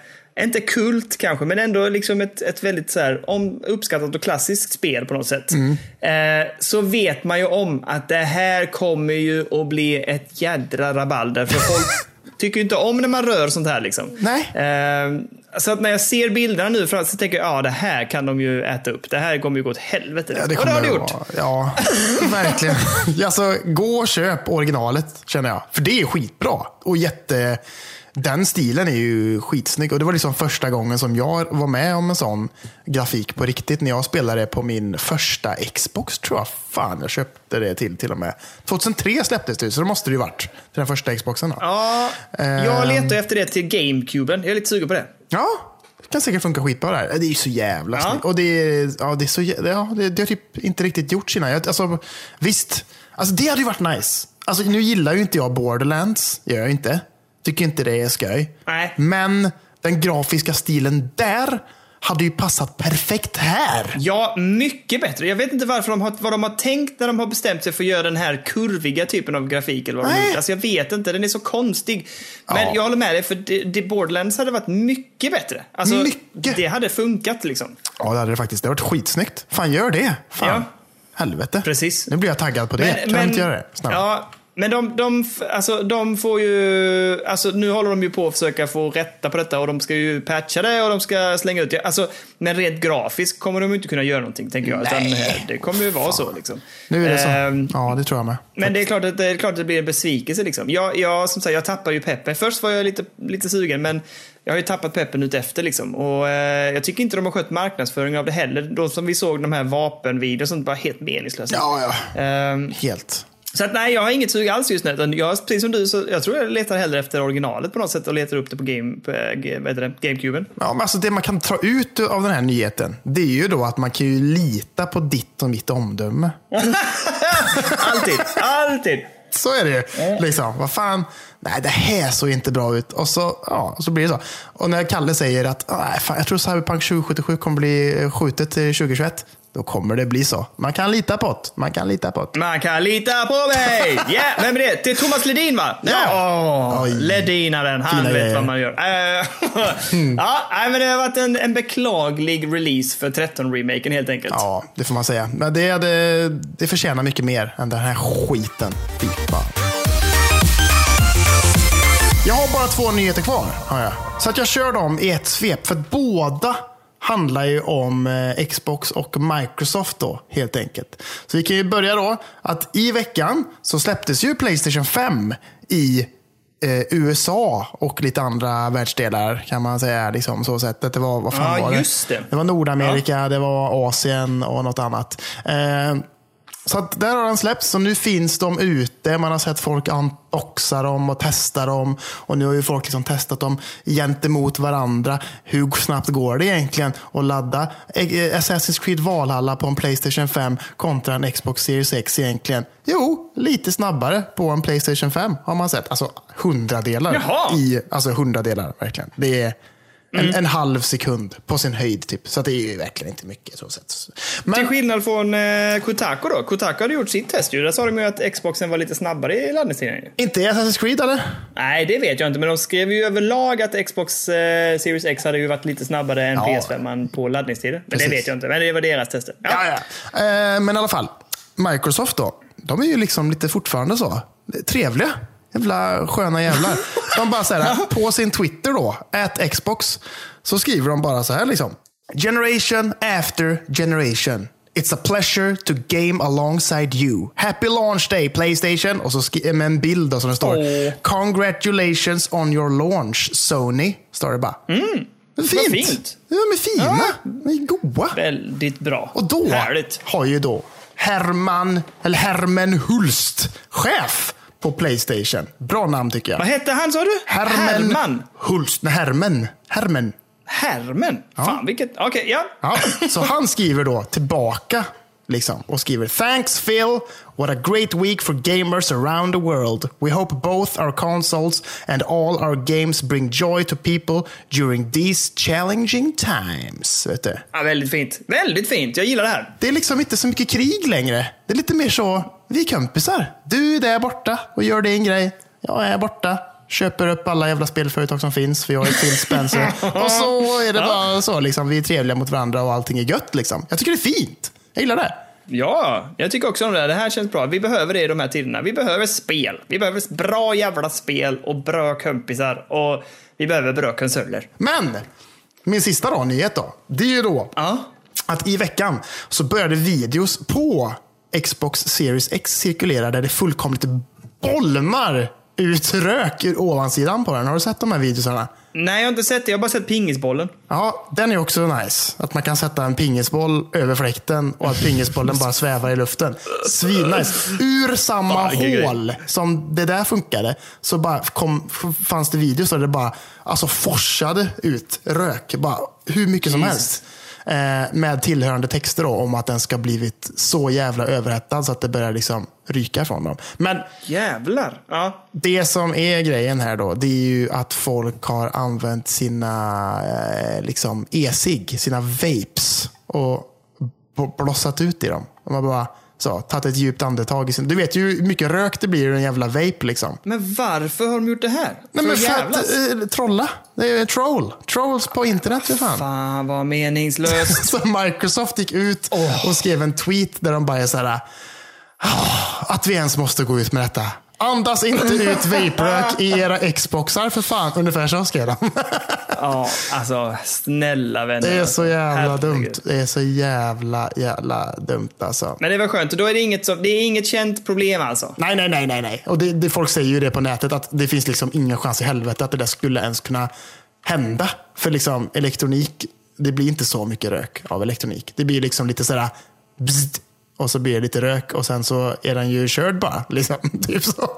inte kult kanske, men ändå liksom ett, ett väldigt så här, om, uppskattat och klassiskt spel på något sätt. Eh, så vet man ju om att det här kommer ju att bli ett jädra rabalder. För folk tycker ju inte om när man rör sånt här. Liksom. Nej. Eh, så att när jag ser bilderna nu så tänker jag, ja det här kan de ju äta upp. Det här kommer ju gå åt helvete. Ja, och det har det gjort. vara- Ja, verkligen. alltså, gå och köp originalet, känner jag. För det är skitbra. Och jätte... Den stilen är ju skitsnygg. Och det var liksom första gången som jag var med om en sån grafik på riktigt. När jag spelade på min första Xbox, tror jag. Fan, jag köpte det till till och med. 2003 släpptes det, så det måste det ju varit. Till den första Xboxen. Då. Ja, jag letar efter det till GameCuben. Jag är lite sugen på det. Ja, det kan säkert funka skitbra där. Det är ju så jävla Ja. snyggt. Och det är, ja, det är så, ja, det, det har typ inte riktigt gjorts innan. Jag, alltså, visst, alltså, det hade ju varit nice. Alltså, nu gillar ju inte jag Borderlands. Det gör jag inte. Tycker inte det är skoj. Nej. Men den grafiska stilen där hade ju passat perfekt här. Ja, mycket bättre. Jag vet inte varför de har, vad de har tänkt när de har bestämt sig för att göra den här kurviga typen av grafik. Eller vad de Nej. alltså, jag vet inte, den är så konstig. Men Ja. jag håller med dig, för det, det Borderlands hade varit mycket bättre. Alltså, Mycket. Det hade funkat liksom. Ja, det hade det faktiskt. Det hade varit skitsnyggt. Fan, gör det. Fan. Ja. Helvete. Precis. Nu blir jag taggad på det. kan du inte göra det? Snälla. Ja, men de, de, alltså, de får ju... Alltså, nu håller de ju på att försöka få rätta på detta och de ska ju patcha det och de ska slänga ut det. Alltså, men rent grafiskt kommer de inte kunna göra någonting, tänker jag. Utan, Nej. eh, det kommer ju vara så. Liksom. Nu är det så. Ehm, Ja, det tror jag med. Men det är klart att det, är klart att det blir en besvikelse. Liksom. Jag, jag, som sagt, jag tappar ju peppen. Först var jag lite, lite sugen, men jag har ju tappat peppen ut efter. Liksom. Och, eh, jag tycker inte de har skött marknadsföringen av det heller. De som vi såg de här vapenvideorna och sånt var helt meningslösa. Ja, ja. Ehm, Helt. Så att, nej, jag har inget sug alls just nu. Utan jag, precis som du, så jag tror jag letar hellre efter originalet på något sätt och letar upp det på, game, på eh, vad det, GameCuben. Ja, men alltså det man kan ta ut av den här nyheten, det är ju då att man kan ju lita på ditt och mitt omdöme. alltid, alltid. Så är det ju. Liksom, vad fan, nej det här såg inte bra ut. Och så, ja, så blir det så. Och när Kalle säger att "Ah, nej, fan, jag tror Cyberpunk 2077 kommer bli skjutet till 2021. Då kommer det bli så. Man kan lita på det. Man kan lita på det. Man kan lita på mig! Ja, yeah, vem är det? Det är Thomas Ledin va? Ja. Oj. Ledinaren, han Fina vet grejer. vad man gör. Eh, ja, nej, men det har varit en, en beklaglig release för 13-remaken helt enkelt. Ja, det får man säga. Men det, det, det förtjänar mycket mer än den här skiten. Fy fan. Jag har bara två nyheter kvar. Har jag. Så att jag kör dem i ett svep. För att båda handlar ju om eh, Xbox och Microsoft då, helt enkelt. Så vi kan ju börja då att i veckan så släpptes ju Playstation 5 i eh, USA och lite andra världsdelar kan man säga. Liksom, så sättet. Det var, vad fan Ja, var det? det. Det var Nordamerika, det var Asien och något annat. Eh, så där har den släppts och nu finns de ute. Man har sett folk unboxa dem och testa dem. Och nu har ju folk liksom testat dem gentemot varandra. Hur snabbt går det egentligen att ladda Assassin's Creed Valhalla på en Playstation 5 kontra en Xbox Series X egentligen? Jo, lite snabbare på en Playstation 5 har man sett. Alltså hundradelar Jaha. i, alltså hundradelar verkligen. Det är en, en halv sekund på sin höjd. Typ. Så det är ju verkligen inte mycket. Så sätt. Till Men, skillnad från eh, Kotaku då. Kotaku hade gjort sitt test. Där sa de ju att Xboxen var lite snabbare i laddningstiden. inte i Assassin's Creed eller? Nej, det vet jag inte. Men de skrev ju överlag att Xbox eh, Series X hade ju varit lite snabbare än Ja. PS5 på laddningstider. Men Precis. det vet jag inte. Men det var deras tester. Ja. Ja, ja. Eh, men i alla fall, Microsoft då. De är ju liksom lite fortfarande så. Trevliga. Jävla sköna jävlar. De bara så här, på sin Twitter då, at Xbox, så skriver de bara så här liksom. Generation after generation. It's a pleasure to game alongside you. Happy launch day Playstation. Och så skri- med en bild då, som det står. Åh. Congratulations on your launch Sony. Står det bara. Mm, fint. vad fint. Ja, men fina. De är goa. Väldigt bra. Och då Härligt. har ju då Herman, eller Hermen Hulst, chef på Playstation. Bra namn tycker jag. Vad hette han sa du? Hermen Herman. Hulst. Nej, Hermen. Hermen. Hermen? Fan vilket... Okej, ja. Ja, så han skriver då tillbaka liksom, och skriver Thanks Phil, what a great week for gamers around the world. We hope both our consoles and all our games bring joy to people during these challenging times. Vet du? ja. Väldigt fint. Väldigt fint. Jag gillar det här. Det är liksom inte så mycket krig längre. Det är lite mer så, vi är kompisar. Du är där borta och gör din grej. Jag är borta. Köper upp alla jävla spelföretag som finns, för jag är Phil Spencer. och så är det bara så, liksom, vi är trevliga mot varandra och allting är gött. Liksom. Jag tycker det är fint. Jag gillar det. Ja, jag tycker också om det här. Det här känns bra. Vi behöver det i de här tiderna. Vi behöver spel. Vi behöver bra jävla spel och bra kompisar. Och vi behöver bra konsoler. Men, min sista då, nyhet då. Det är ju då Ja. att i veckan så började videos på Xbox Series X cirkulera där det fullkomligt bolmar ut rök ur ovansidan på den. Har du sett de här videosarna? Nej, jag har inte sett det. Jag har bara sett pingisbollen. Ja, den är också nice. Att man kan sätta en pingisboll över fläkten och att pingisbollen bara svävar i luften. Svinnice. Ur samma hål som det där funkade så bara kom, fanns det videos där det bara alltså forsade ut rök. Bara hur mycket som Jesus. helst. Eh, med tillhörande texter då, om att den ska blivit så jävla överhettad så att det börjar liksom ryka från dem. Men Jävlar. Ja. det som är grejen här då, det är ju att folk har använt sina eh, liksom e-cigg, sina vapes och blossat ut i dem. De har bara så, tagit ett djupt andetag. Du vet ju hur mycket rök det blir i en jävla vape liksom. Men varför har de gjort det här? Nej, men för att eh, trolla. Det är troll. Trolls på internet för fan. Fan vad meningslöst. Så Microsoft gick ut och skrev en tweet där de bara är så här. "Ah, Att vi ens måste gå ut med detta. Andas inte ut vaporök i era Xboxar för fan. Ungefär så skrev de. ja, alltså snälla vänner. Det är så jävla Herregud. dumt. Det är så jävla, jävla dumt alltså. Men det var skönt. Då är det inget, så, det är inget känt problem alltså. Nej, nej, nej, nej, nej. Och det, det, folk säger ju det på nätet att det finns liksom ingen chans i helvete att det där skulle ens kunna hända. För liksom elektronik, det blir inte så mycket rök av elektronik. Det blir liksom lite sådär bzzt, och så blir det lite rök och sen så är den ju körd bara. Liksom, typ så.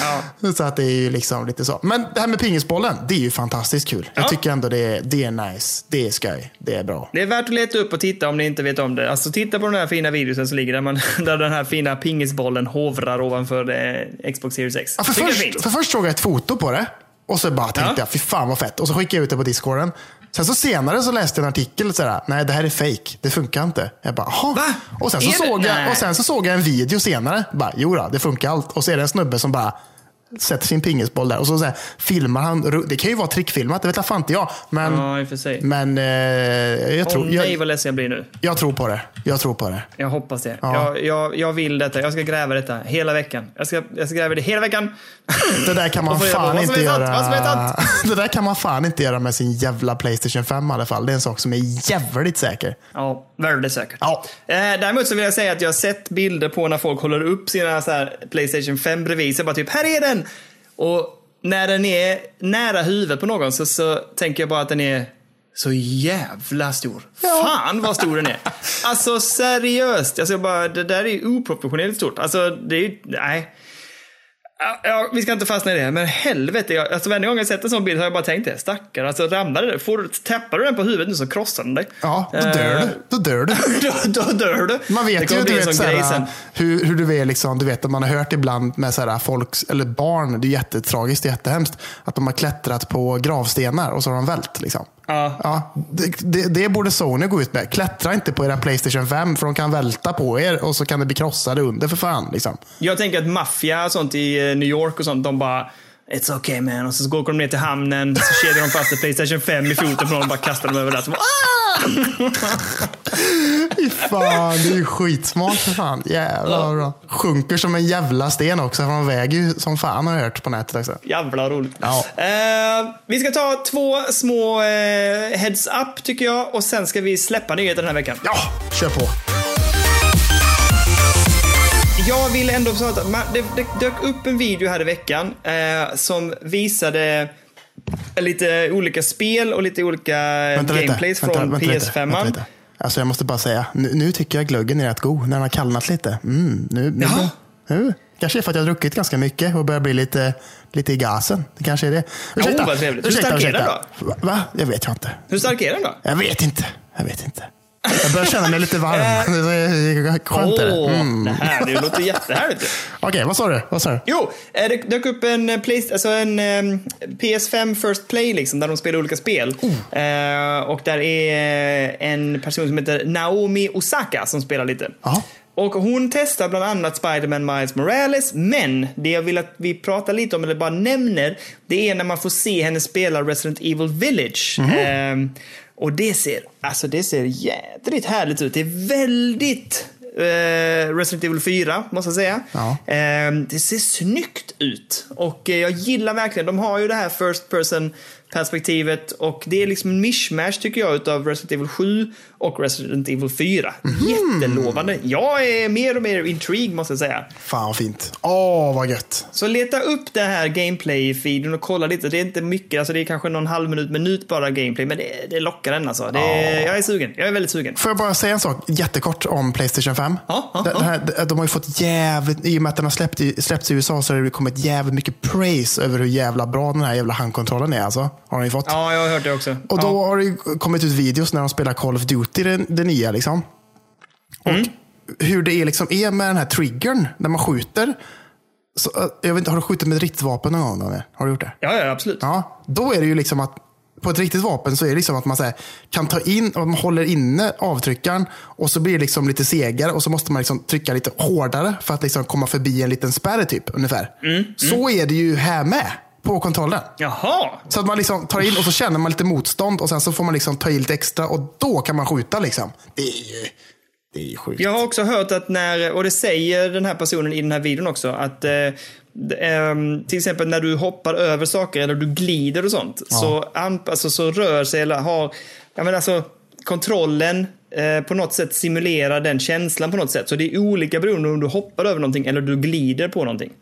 Ja. så att det är ju liksom lite så. Men det här med pingisbollen, det är ju fantastiskt kul. Jag Ja. tycker ändå det är, det är nice. Det är skoj. Det är bra. Det är värt att leta upp och titta om ni inte vet om det. Alltså titta på den här fina videosen som ligger där, man, där den här fina pingisbollen hovrar ovanför eh, Xbox Series X. Ja, för, jag först, för först såg jag ett foto på det. Och så bara tänkte Ja. jag, fy fan vad fett. Och så skickade jag ut det på discorden. Sen så senare så läste jag en artikel sådär, nej det här är fake, det funkar inte. Jag bara, Jaha. Va? Och sen, så Är det? såg jag, och sen så såg jag en video senare, bara, jo då, det funkar allt. Och så är det en snubbe som bara sätter sin pingisboll där och så, så här, filmar han, det kan ju vara trickfilmat, det vet jag fan inte jag. Men, Ja, i och för sig. men eh, jag, Åh tror, nej jag, vad ledsen jag blir nu. jag tror på det. Jag tror på det. Jag hoppas det. Ja. Jag, jag, jag vill detta. Jag ska gräva detta hela veckan. Jag ska, jag ska gräva det hela veckan. Det där kan man fan inte göra. Det där kan man fan inte göra med sin jävla Playstation 5 i alla fall. Det är en sak som är jävligt säker. Ja, väldigt säkert. Ja. Eh, däremot så vill jag säga att jag har sett bilder på när folk håller upp sina så här Playstation 5 bredvid. Så bara typ, här är den! Och när den är nära huvudet på någon så, så tänker jag bara att den är så jävla stor. Fan vad stor den är. Alltså seriöst. Alltså bara, det där är oproportionerligt stort. Alltså det är ju, nej. Ja, vi ska inte fastna i det, men helvete. Jag, alltså varje gång jag sett en sån bild har jag bara tänkt det. Stackare, alltså ramlar det? Får, tappar du den på huvudet nu så krossar den dig. Ja, då dör Eh, du. Då dör du. då, då dör du. Man Det vet ju, du vet, såhär, hur, hur du är liksom, du vet, man har hört ibland med såhär, folks, eller barn, det är jättetragiskt, jättehemskt, att de har klättrat på gravstenar och så har de vält. Liksom. Ja. Ja, det, det, det borde Sony gå ut med. Klättra inte på era Playstation 5 för de kan välta på er och så kan det bli krossade under för fan. Liksom. Jag tänker att maffia och sånt i eh, New York och sånt, de bara It's okay man. Och så går de ner till hamnen, så kedjar de fast ett Playstation 5 i foten på någon och bara kastar dem över där. Så bara, ah! fan, det är ju skitsmart för fan. Jävlar bra. Sjunker som en jävla sten också, för de väger ju som fan har jag hört på nätet också. Jävla roligt. Ja. Eh, vi ska ta två små eh, heads up tycker jag och sen ska vi släppa nyheter den här veckan. Ja, kör på. Jag vill ändå man- det, det dök upp en video här i veckan eh, som visade lite olika spel och lite olika gameplays från PS5. vänta lite. Alltså jag måste bara säga, nu, nu tycker jag glöggen är rätt god när den har kallnat lite. Mm, nu, nu, Jaha. nu. Kanske är för att jag har druckit ganska mycket och börjar bli lite, lite i gasen. Det kanske är det. Oh, vad trevligt. Hur stark är den Va? Va? Jag vet jag inte. Hur stark är den då? Jag vet inte. Jag vet inte. Jag börjar känna mig lite varm. Det är Skönt är det. Mm. det här det låter jättehärligt. Okej, vad sa du? Vad sa du? Jo, eh, det dök upp en, eh, Play, alltså en eh, PS5 First Play liksom, där de spelar olika spel. Eh, och där är eh, en person som heter Naomi Osaka som spelar lite. Jaha. Och hon testar bland annat Spider-Man Miles Morales, men det jag vill att vi pratar lite om, eller bara nämner, det är när man får se henne spela Resident Evil Village. Eh, och det ser, alltså det ser jädrigt härligt ut. Det är väldigt eh, Resident Evil 4, måste jag säga. Ja. Eh, det ser snyggt ut. Och eh, jag gillar verkligen, de har ju det här first person perspektivet och det är liksom en mishmash tycker jag utav Resident Evil 7 och Resident Evil 4. Jättelovande. Jag är mer och mer intrigued måste jag säga. Fan vad fint. Åh, vad gött. Så leta upp det här gameplay-feeden och kolla lite. Det är inte mycket, alltså det är kanske någon halv minut, minut bara gameplay, men det, det lockar den alltså. Det, Jag är sugen. Jag är väldigt sugen. Får jag bara säga en sak jättekort om Playstation 5? Ja, ja, det, här, de har ju fått jävligt, i och med att den har släppt, släppts i USA så har det kommit jävligt mycket praise över hur jävla bra den här jävla handkontrollen är. Alltså, har de ju fått. Ja, jag har hört det också. Och då ja. har det kommit ut videos när de spelar Call of Duty, det, det nya. Liksom. Och Mm. hur det är, liksom, är med den här triggern när man skjuter. Så, äh, jag vet inte, har du skjutit med ett riktigt vapen någon gång? Daniel? Har du gjort det? ja, ja, absolut. Ja, då är det ju liksom att på ett riktigt vapen så är det liksom att man här, kan ta in och man håller inne avtryckaren och så blir det liksom lite segare och så måste man liksom trycka lite hårdare för att liksom komma förbi en liten spärr typ ungefär. Så är det ju här med på kontrollen. Jaha! Så att man liksom tar in och så känner man lite motstånd och sen så får man liksom ta i lite extra och då kan man skjuta liksom. Det är ju, det är ju sjukt. Jag har också hört att när, och det säger den här personen i den här videon också, att eh, ehm, till exempel när du hoppar över saker eller du glider och sånt, så, anp- alltså, så rör sig eller har, ja men alltså kontrollen på något sätt simulerar den känslan på något sätt. Så det är olika beroende om du hoppar över någonting eller du glider på någonting.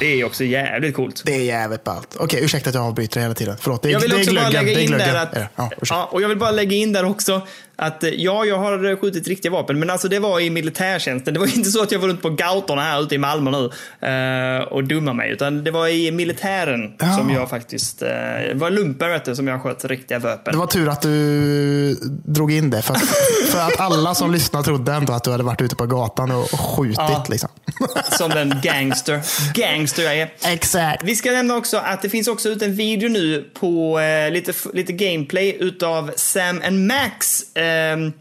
Det är också jävligt coolt. Det är jävligt ballt. Okej, ursäkta att jag avbryter hela tiden. Förlåt, det är, Jag vill det är också bara glöggen. lägga Det är in där att... Ja, ja, och jag vill bara lägga in där också att eh, ja, jag har skjutit riktiga vapen, men alltså det var i militärtjänsten. Det var inte så att jag var runt på gautorna här ute i Malmö nu eh, och dummade mig, utan det var i militären Ja. som jag faktiskt... Eh, det var lumpen vet du, som jag sköt riktiga vapen. Det var tur att du drog in det. För att, för att alla som lyssnar trodde ändå att du hade varit ute på gatan och skjutit. Ja. Liksom. Som den gangster. Gangster jag är. Exakt. Vi ska nämna också att det finns också ut en video nu på eh, lite, lite gameplay utav Sam and Max. Ehm,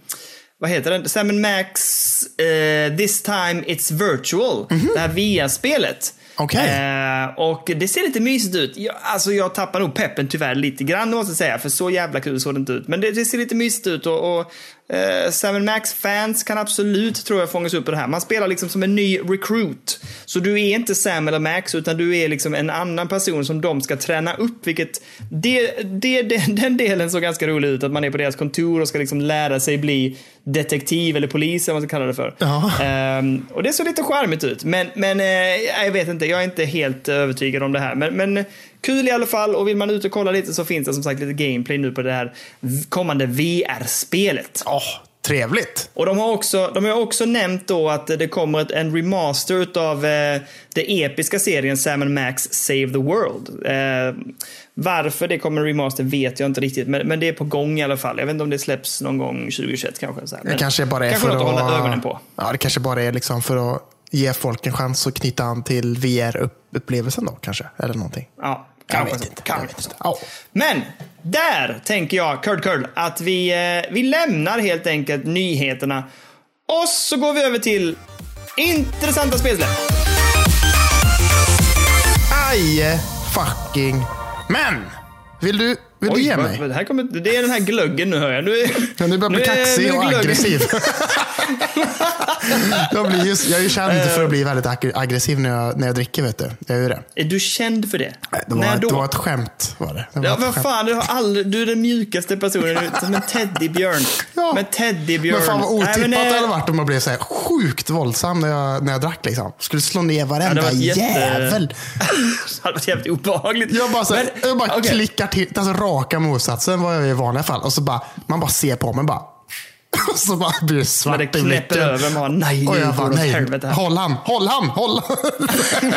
vad heter den? Sam Max eh, This time it's virtual. Det här VR-spelet. Okej. Eh, och det ser lite mysigt ut. Jag, alltså jag tappar nog peppen tyvärr lite grann måste jag säga. För så jävla kul såg det inte ut. Men det, det ser lite mysigt ut. Och, och eh, Sam Max-fans kan absolut, tror jag, fångas upp på det här. Man spelar liksom som en ny recruit. Så du är inte Sam eller Max, utan du är liksom en annan person som de ska träna upp. Vilket, det, det, det, den delen såg ganska rolig ut. Att man är på deras kontor och ska liksom lära sig bli detektiv eller polis, eller vad man ska kalla det för. Ja. Ehm, och det såg lite charmigt ut. Men, men eh, jag vet inte, jag är inte helt övertygad om det här. Men, men kul i alla fall. Och vill man ut och kolla lite så finns det som sagt lite gameplay nu på det här kommande VR-spelet. Åh, trevligt. Och de har också, de har också nämnt då att det kommer ett, en remaster av eh, den episka serien Sam Max Save the World. Eh, varför det kommer en remaster vet jag inte riktigt, men, men det är på gång i alla fall. Jag vet inte om det släpps någon gång 2021 kanske. Så här. Det kanske bara är kanske för något att... att hålla ögonen på. Ja, det kanske bara är liksom för att ge folk en chans att knyta an till VR-upplevelsen då kanske. Eller någonting. Ja, Jag kanske vet inte. Kanske inte. Ja. Men där tänker jag, Kurt Curl, att vi, eh, vi lämnar helt enkelt nyheterna och så går vi över till intressanta spelsläpp. Aj, fucking. Men! Vill du, vill du ge mig? vad- Det, här kommer, det är den här glöggen nu hör jag. Nu, är- Kan du börja bli nu kaxig nu och glöggen- aggressiv? Jag, blir just, jag är ju känd för att bli väldigt ag- aggressiv när jag, när jag dricker. Vet du. Jag är det. Är du känd för det? Nej, Det var, När ett- då? det var ett skämt. Var det. Det Ja, vad fan, du, har aldrig, du är den mjukaste personen. Som en teddybjörn. Ja. Med teddybjörn. Men fan vad otippat Nej, men, det eh, hade varit om jag blev så här sjukt våldsam när jag, när jag drack. Liksom. Skulle slå ner varenda jätte- jävel. Det hade varit jävligt obehagligt. Jag bara, så här, Men, jag bara okej. klickar till, alltså raka motsatsen vad jag gör i vanliga fall. Och så bara, man bara ser på mig bara. Och så bara blir det Men svart det i blicken. över. Man bara, nej, Och jag bara, nej, håll han, håll han, håll han.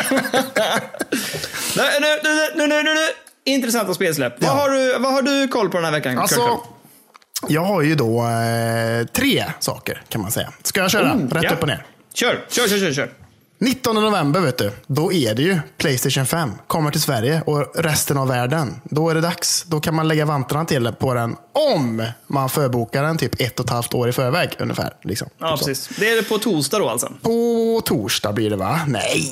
Nej, nu, nu, nu, nu, nu, nu. Intressanta spelsläpp. Ja. Vad, har du, vad har du koll på den här veckan? Alltså, jag har ju då eh, tre saker kan man säga. Ska jag köra? Oh, Rätt ja. upp och ner. Kör, kör, kör, kör. kör. 19 november, vet du, då är det ju Playstation 5. Kommer till Sverige och resten av världen. Då är det dags. Då kan man lägga vantarna till på den om man förbokar den typ ett och ett halvt år i förväg ungefär. Liksom. Ja, Typ så. precis. Det är på torsdag då alltså. På torsdag blir det va? Nej,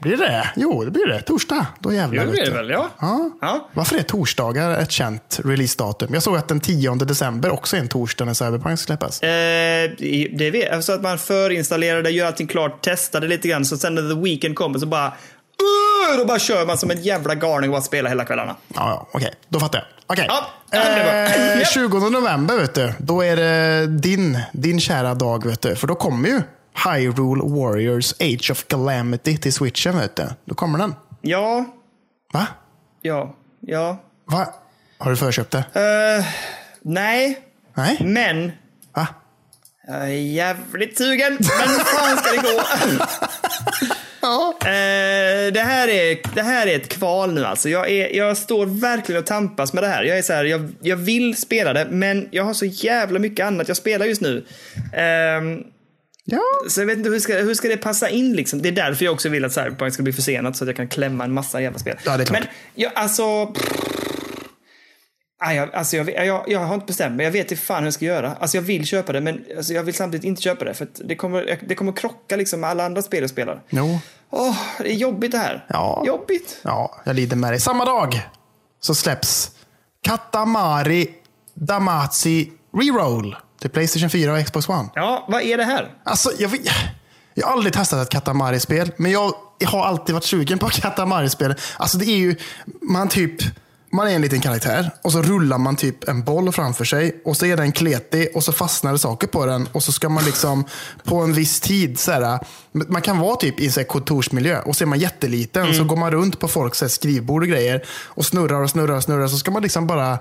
blir det? Jo, det blir det. Torsdag. Då jävlar. Jo, det blir det väl, ja. Ja. Ja. Varför är torsdagar ett känt releasedatum? Jag såg att den 10 december också är en torsdag när Cyberpunk släppas. Eh, det vet alltså att man förinstallerar det, gör allting klart, testar det lite grann. Så sen när the weekend kommer så bara... Uh, då bara kör man som en jävla galning och bara spelar hela kvällarna. Ja, ja okej. Då fattar jag. Okej. Ja, ja. Eh, Japp. 20 november, vet du. Då är det din, din kära dag, vet du. För då kommer ju Hyrule Warriors Age of Calamity till switchen, vet du. Då kommer den. Ja, Va? ja, ja. Va? Har du förköpt det? Eh, nej, Nej? men Va? Jag är jävligt sugen. Men hur fan ska det gå? Ja. Eh, det, här är, det här är ett kval nu alltså. Jag, är, jag står verkligen och tampas med det här. Jag är så här, jag, jag vill spela det, men jag har så jävla mycket annat jag spelar just nu. Ehm, Ja. så jag vet inte hur ska, hur ska det passa in liksom. Det är därför jag också vill att Cyberpunk ska bli försenat så att jag kan klämma en massa jävla spel. Ja, det är klart. Men jag, alltså... pff. Nej, jag, alltså jag, jag, jag har inte bestämt mig. Jag vet inte fan hur jag ska göra. Alltså jag vill köpa det, men alltså jag vill samtidigt inte köpa det. För det kommer, det kommer krocka liksom med alla andra spel jag spelar. Jo. Åh, det är jobbigt det här. Ja. Jobbigt. Ja, jag lider med dig. Samma dag så släpps Katamari Damacy Reroll till Playstation 4 och Xbox One. Ja, vad är det här? Alltså, jag, vet- jag har aldrig testat ett Katamari-spel, men jag, jag har alltid varit sugen på Katamari-spel. Alltså det är ju, man typ, man är en liten karaktär och så rullar man typ en boll framför sig och så är den kletig och så fastnar det saker på den och så ska man liksom på en viss tid, så här, man kan vara typ i en så här kontorsmiljö och så är man jätteliten så går man runt på folks så här, skrivbord och grejer och snurrar och snurrar och snurrar så ska man liksom bara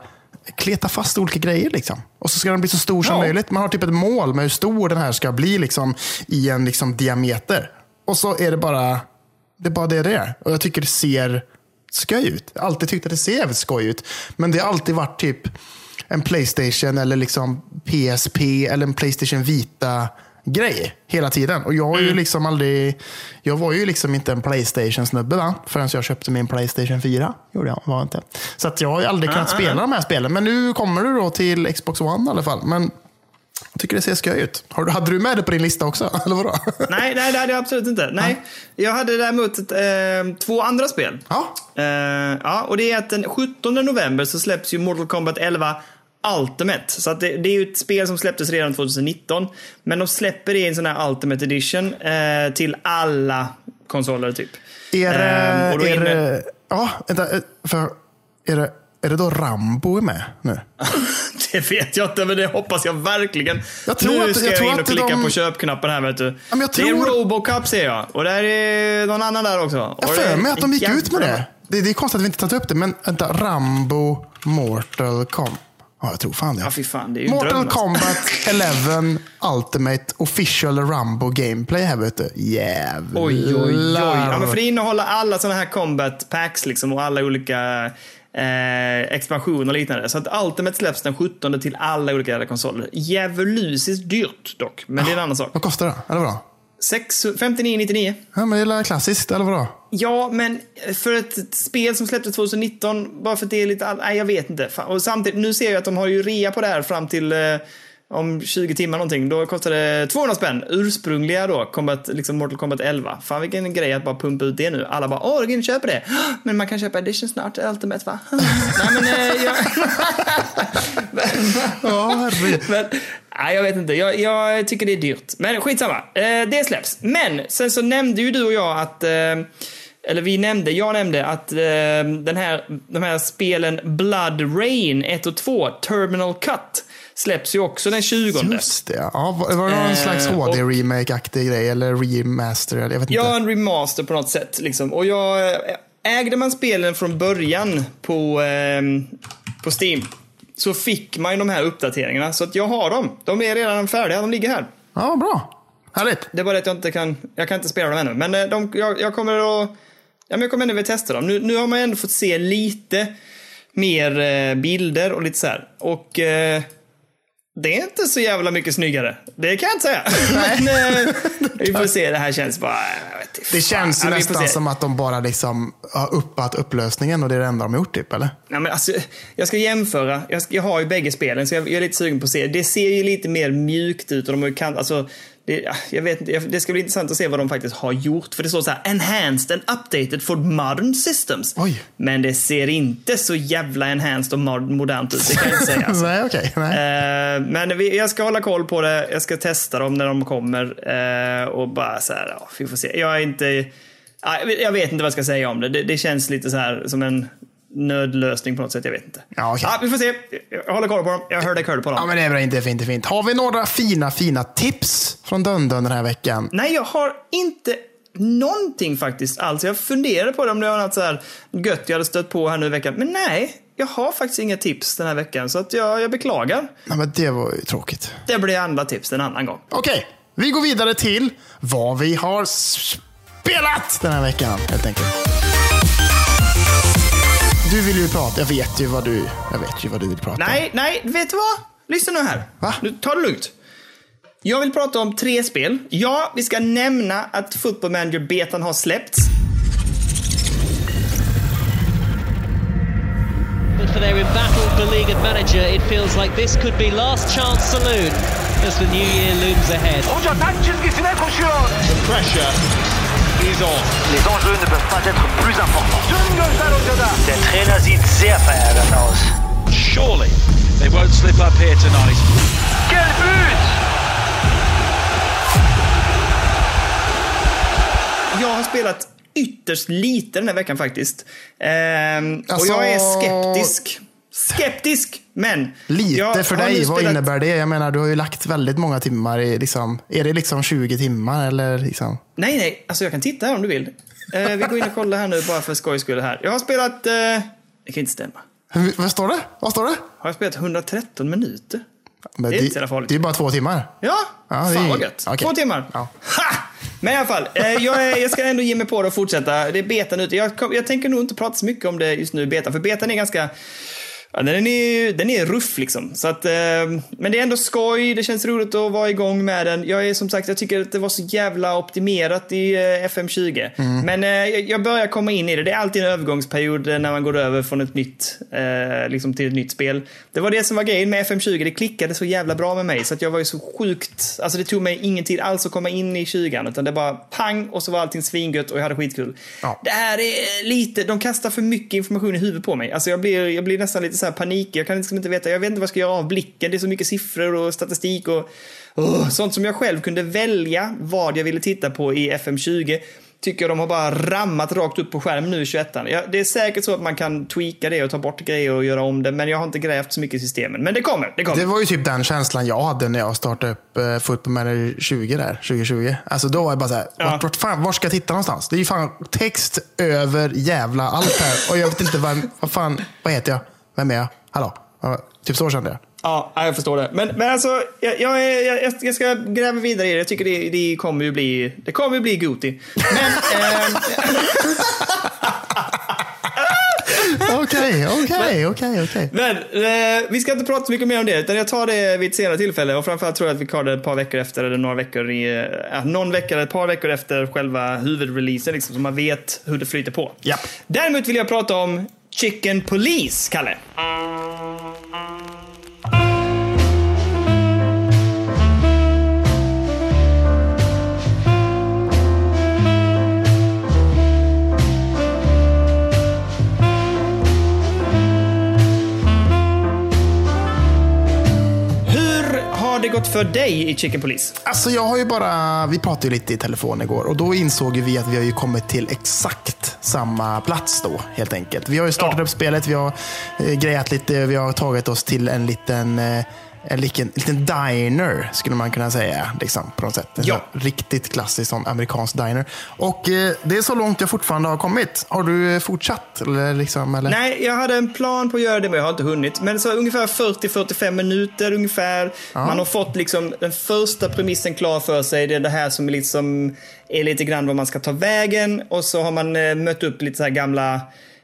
kleta fast olika grejer. Liksom. Och så ska den bli så stor som Ja. möjligt. Man har typ ett mål med hur stor den här ska bli liksom, i en liksom, diameter. Och så är det bara det är bara det det är. Och jag tycker det ser skoj ut. Alltid tyckt att det ser jävligt skoj ut. Men det har alltid varit typ en Playstation eller liksom PSP eller en Playstation Vita grej hela tiden. Och jag har ju liksom aldrig, jag var ju liksom inte en Playstation-snubbe va? förrän jag köpte min Playstation 4. Gjorde jag, var inte. Så att jag har ju aldrig kunnat spela de här spelen. Men nu kommer det då till Xbox One i alla fall. Men tycker det ser skoj ut. Har du, hade du med det på din lista också? Eller vadå? Nej, nej, det hade jag absolut inte. Nej, jag hade däremot ett, eh, två andra spel. Ja. Eh, ja, och det är att den 17 november så släpps ju Mortal Kombat 11 Ultimate. Så det, det är ju ett spel som släpptes redan 2019. Men de släpper det i en sån här Ultimate Edition eh, till alla konsoler typ. Är det, då är det, ja, vänta, eh, för, är, det, är det då Rambo med nu? Det vet jag inte, men det hoppas jag verkligen. Jag tror nu att- ska jag jag, tror in och klicka de- på köpknappen här vet du. men jag Det är tror- Robocop ser jag. Och där är någon annan där också. Jag det för är mig att de gick ut med det. det. Det är konstigt att vi inte tagit upp det, men vänta, Rambo Mortal Kombat. Ja, jag tror fan det. Ja, fy fan. Det är Mortal dröm, alltså. Kombat 11 Ultimate Official Rambo Gameplay här vet du. Jävlar. Oj, oj, oj. Ja, men för det innehåller alla sådana här combat packs liksom och alla olika eh, expansioner och liknande. Så att Ultimate släpps den 17 till alla olika konsoler. Djävulusiskt dyrt dock, men det är en annan sak. Vad kostar det? Eller vadå? 6 59,99. Ja, men det är klassiskt, eller vadå? Ja, men för ett spel som släpptes 2019, bara för att det är lite... all- Nej, jag vet inte. Och samtidigt, nu ser jag att de har ju rea på det här fram till... eh, om 20 timmar någonting. Då kostar det 200 spänn. Ursprungliga då, Combat, liksom Mortal Kombat 11. Fan vilken grej att bara pumpa ut det nu. Alla bara, åh, du kan köpa det. Men man kan köpa edition snart, Ultimate va? Nej men, eh, jag... Men, nej, jag vet inte. Jag, jag tycker det är dyrt. Men skitsamma. Eh, det släpps. Men sen så nämnde ju du och jag att eh, eller vi nämnde, jag nämnde att eh, den här, de här spelen Blood Rain 1 och 2, Terminal Cut, släpps ju också den 20. Just det. Ja, var var det någon Eh, slags HD-remake-aktig grej? Eller remaster? Jag vet inte. Ja, en remaster på något sätt. Liksom. Och jag, eh, ägde man spelen från början på, eh, på Steam så fick man ju de här uppdateringarna. Så att jag har dem. De är redan färdiga, de ligger här. Ja, bra. Härligt. Det är bara det att jag inte kan, jag kan inte spela dem ännu. Men eh, de, jag, jag kommer att, ja, men jag kommer ändå vilja testa dem. Nu, nu har man ändå fått se lite mer eh, bilder och lite så här. Och eh, det är inte så jävla mycket snyggare. Det kan jag inte säga. men eh, vi får se, det här känns bara, jag vet inte, Det känns ju Ja, nästan som att de bara liksom har uppat upplösningen och det är det enda de har gjort, typ, eller? Ja, men alltså, jag ska jämföra. Jag, ska, jag har ju bägge spelen, så jag, jag är lite sugen på att se. Det ser ju lite mer mjukt ut och de har ju kant, alltså, det, ja, jag vet inte, det ska bli intressant att se vad de faktiskt har gjort. För det står så här, enhanced and updated for modern systems. Oj. Men det ser inte så jävla enhanced och mod- modernt ut, det kan jag inte säga. Alltså. Nej, okej. Nej. Eh, men vi, jag ska hålla koll på det, jag ska testa dem när de kommer eh, och bara så här, ja, vi får se. Jag är inte, ja, jag vet- jag vet inte vad jag ska säga om det. Det, det känns lite så här som en nödlösning på något sätt, jag vet inte. Ja, okej. vi får se. Jag håller koll på dem. Jag hörde koll på dem. Ja, men det är bra. Inte fint, det är fint. Har vi några fina, fina tips från Dundun den här veckan? Nej, jag har inte någonting faktiskt alls. Jag funderade på det om det var något så här gött jag hade stött på här nu i veckan. Men nej, jag har faktiskt inga tips den här veckan. Så att jag, jag beklagar. Nej, men det var ju tråkigt. Det blir andra tips en annan gång. Okej, vi går vidare till vad vi har spelat den här veckan, helt enkelt. Du vill ju prata, jag vet ju vad du, jag vet ju vad du vill prata om. Nej, nej, vet du vad? Lyssna nu här. Va? Nu, ta det lugnt. Jag vill prata om tre spel. Ja, vi ska nämna att Football Manager betan har släppts. But for their embattled beleaguered manager, it feels like this could be last chance saloon as the new year looms ahead. The pressure is on. Les enjeux ne peuvent pas être plus importants. Der Trainer sieht sehr verärgert aus. Surely they won't slip up here tonight. Quel but Jag har spelat ytterst lite den här veckan faktiskt. Ehm, Alltså- Och jag är skeptisk. Skeptisk, men... Lite för dig, vad spelat- innebär det? Jag menar, du har ju lagt väldigt många timmar i, liksom, är det liksom 20 timmar eller liksom? Nej, nej, alltså jag kan titta här om du vill. Eh, vi går in och kollar här nu bara för skojs skull här. Jag har spelat... Eh, det kan inte stämma. Hur- Vad står det? Vad står det? Har jag spelat 113 minuter? Men Det är inte så farligt. Det är bara två timmar. Ja, Ja, det fan vad gött. okej. Två timmar. Ja. Ha! Men i alla fall, eh, jag, jag ska ändå ge mig på det och fortsätta. Det är betan ute. Jag, jag tänker nog inte prata så mycket om det just nu, betan. För betan är ganska... Ja, den är, den är ruff liksom. Så att, eh, men det är ändå skoj, det känns roligt att vara igång med den. Jag är som sagt, jag tycker att det var så jävla optimerat i eh, FM20. Men eh, jag- börjar komma in i det. Det är alltid en övergångsperiod eh, när man går över från ett nytt, eh, liksom till ett nytt spel. Det var det som var grejen med FM20. Det klickade så jävla bra med mig så att jag var ju så sjukt, alltså det tog mig ingen tid alls att komma in i 20 utan det bara pang och så var allting svingött och jag hade skitkul. Ja. Det här är lite, de kastar för mycket information i huvudet på mig. Alltså jag blir, jag blir nästan lite så här panik. Jag kan liksom inte veta, jag vet inte vad jag ska göra av blicken. Det är så mycket siffror och statistik och oh, sånt som jag själv kunde välja vad jag ville titta på i FM20. Tycker jag de har bara rammat rakt upp på skärmen nu i 21 ja, Det är säkert så att man kan tweaka det och ta bort grejer och göra om det, men jag har inte grävt så mycket i systemen. Men det kommer, det kommer. Det var ju typ den känslan jag hade när jag startade upp uh, Football Manager 20 där, 2020. Alltså då var jag bara såhär, Ja. vart, vart, fan, var ska jag titta någonstans? Det är ju fan text över jävla allt här. Och jag vet inte vad, vad fan, vad heter jag? Vem är jag? Hallå? Typ så kände jag. Ja, jag förstår det. Men, men alltså, jag, jag, jag, jag ska gräva vidare i det. Jag tycker det, det kommer ju bli, det kommer bli Goti. Men, ehm, Okej, okej, okej, okej. men eh, vi ska inte prata så mycket mer om det, utan jag tar det vid ett senare tillfälle. Och framförallt tror jag att vi tar det ett par veckor efter, eller några veckor i, eh, någon vecka eller ett par veckor efter själva huvudreleasen, liksom, så man vet hur det flyter på. Japp. Däremot vill jag prata om Chicken Police, Kalle. Gått för dig i Chicken Police? Alltså jag har ju bara, vi pratade ju lite i telefon igår och då insåg vi att vi har ju kommit till exakt samma plats då helt enkelt. Vi har ju startat Ja. upp spelet, vi har eh, grejat lite, vi har tagit oss till en liten eh, en liten, liten diner skulle man kunna säga. Liksom, på något sätt. En Ja. Riktigt klassisk sån amerikansk diner. Och eh, det är så långt jag fortfarande har kommit. Har du eh, fortsatt? Eller liksom, eller? Nej, jag hade en plan på att göra det, men jag har inte hunnit. Men så ungefär 40-45 minuter ungefär. Man har fått liksom den första premissen klar för sig. Det är det här som liksom, är lite grann vad man ska ta vägen. Och så har man eh, mött upp lite så här gamla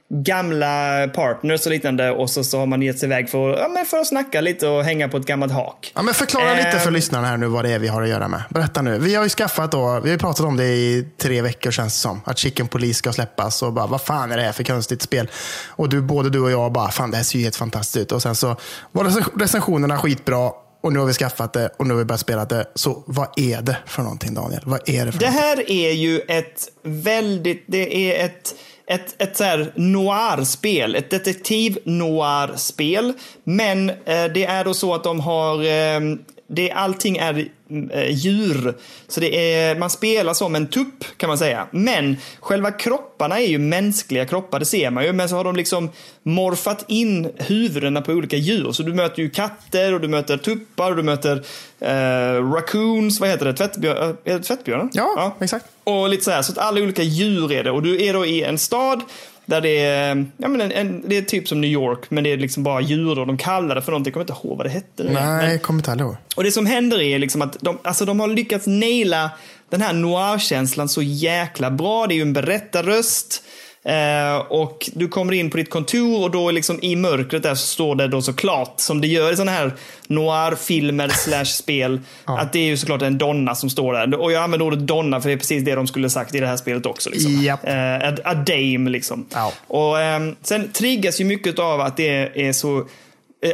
gamla partners och liknande och så, så har man gett sig iväg för, ja, men för att snacka lite och hänga på ett gammalt hak. Ja, men förklara lite för lyssnarna här nu vad det är vi har att göra med. Berätta nu. Vi har ju skaffat då, vi har pratat om det i tre veckor känns det som. Att Chicken Police ska släppas och bara, vad fan är det här för konstigt spel? Och du, både du och jag bara, fan det här ser ju helt fantastiskt ut. Och sen så var recens- recensionerna skitbra och nu har vi skaffat det och nu har vi börjat spela det. Så vad är det för någonting Daniel? Vad är det för Det någonting? här är ju ett väldigt, det är ett, ett, ett så här noir-spel, ett detektiv-noir-spel. Men eh, det är då så att de har, eh, det, allting är eh, djur. Så det är, man spelar som en tupp kan man säga. Men själva kropparna är ju mänskliga kroppar, det ser man ju. Men så har de liksom morfat in huvudena på olika djur. Så du möter ju katter och du möter tuppar och du möter eh, raccoons, vad heter det? Tvättbjörn, är det tvättbjörnar? Ja, exakt. Och lite så här, så att alla olika djur är det. Och du är då i en stad där det är, ja men en, en, det är typ som New York, men det är liksom bara djur och de kallar det för någonting. Jag kommer inte ihåg vad det hette. nu. Men- Nej, kommer inte ihåg. och det som händer är liksom att de, alltså de har lyckats naila den här noir-känslan så jäkla bra. Det är ju en berättarröst. Eh, och du kommer in på ditt kontor och då liksom i mörkret där så står det då såklart, som det gör i sådana här noir-filmer slash spel, att det är ju såklart en donna som står där. Och jag använder ordet donna för det är precis det de skulle sagt i det här spelet också. Liksom. Japp. Eh, a, a dame liksom. Ja. Och ehm, sen triggas ju mycket av att det är så eh,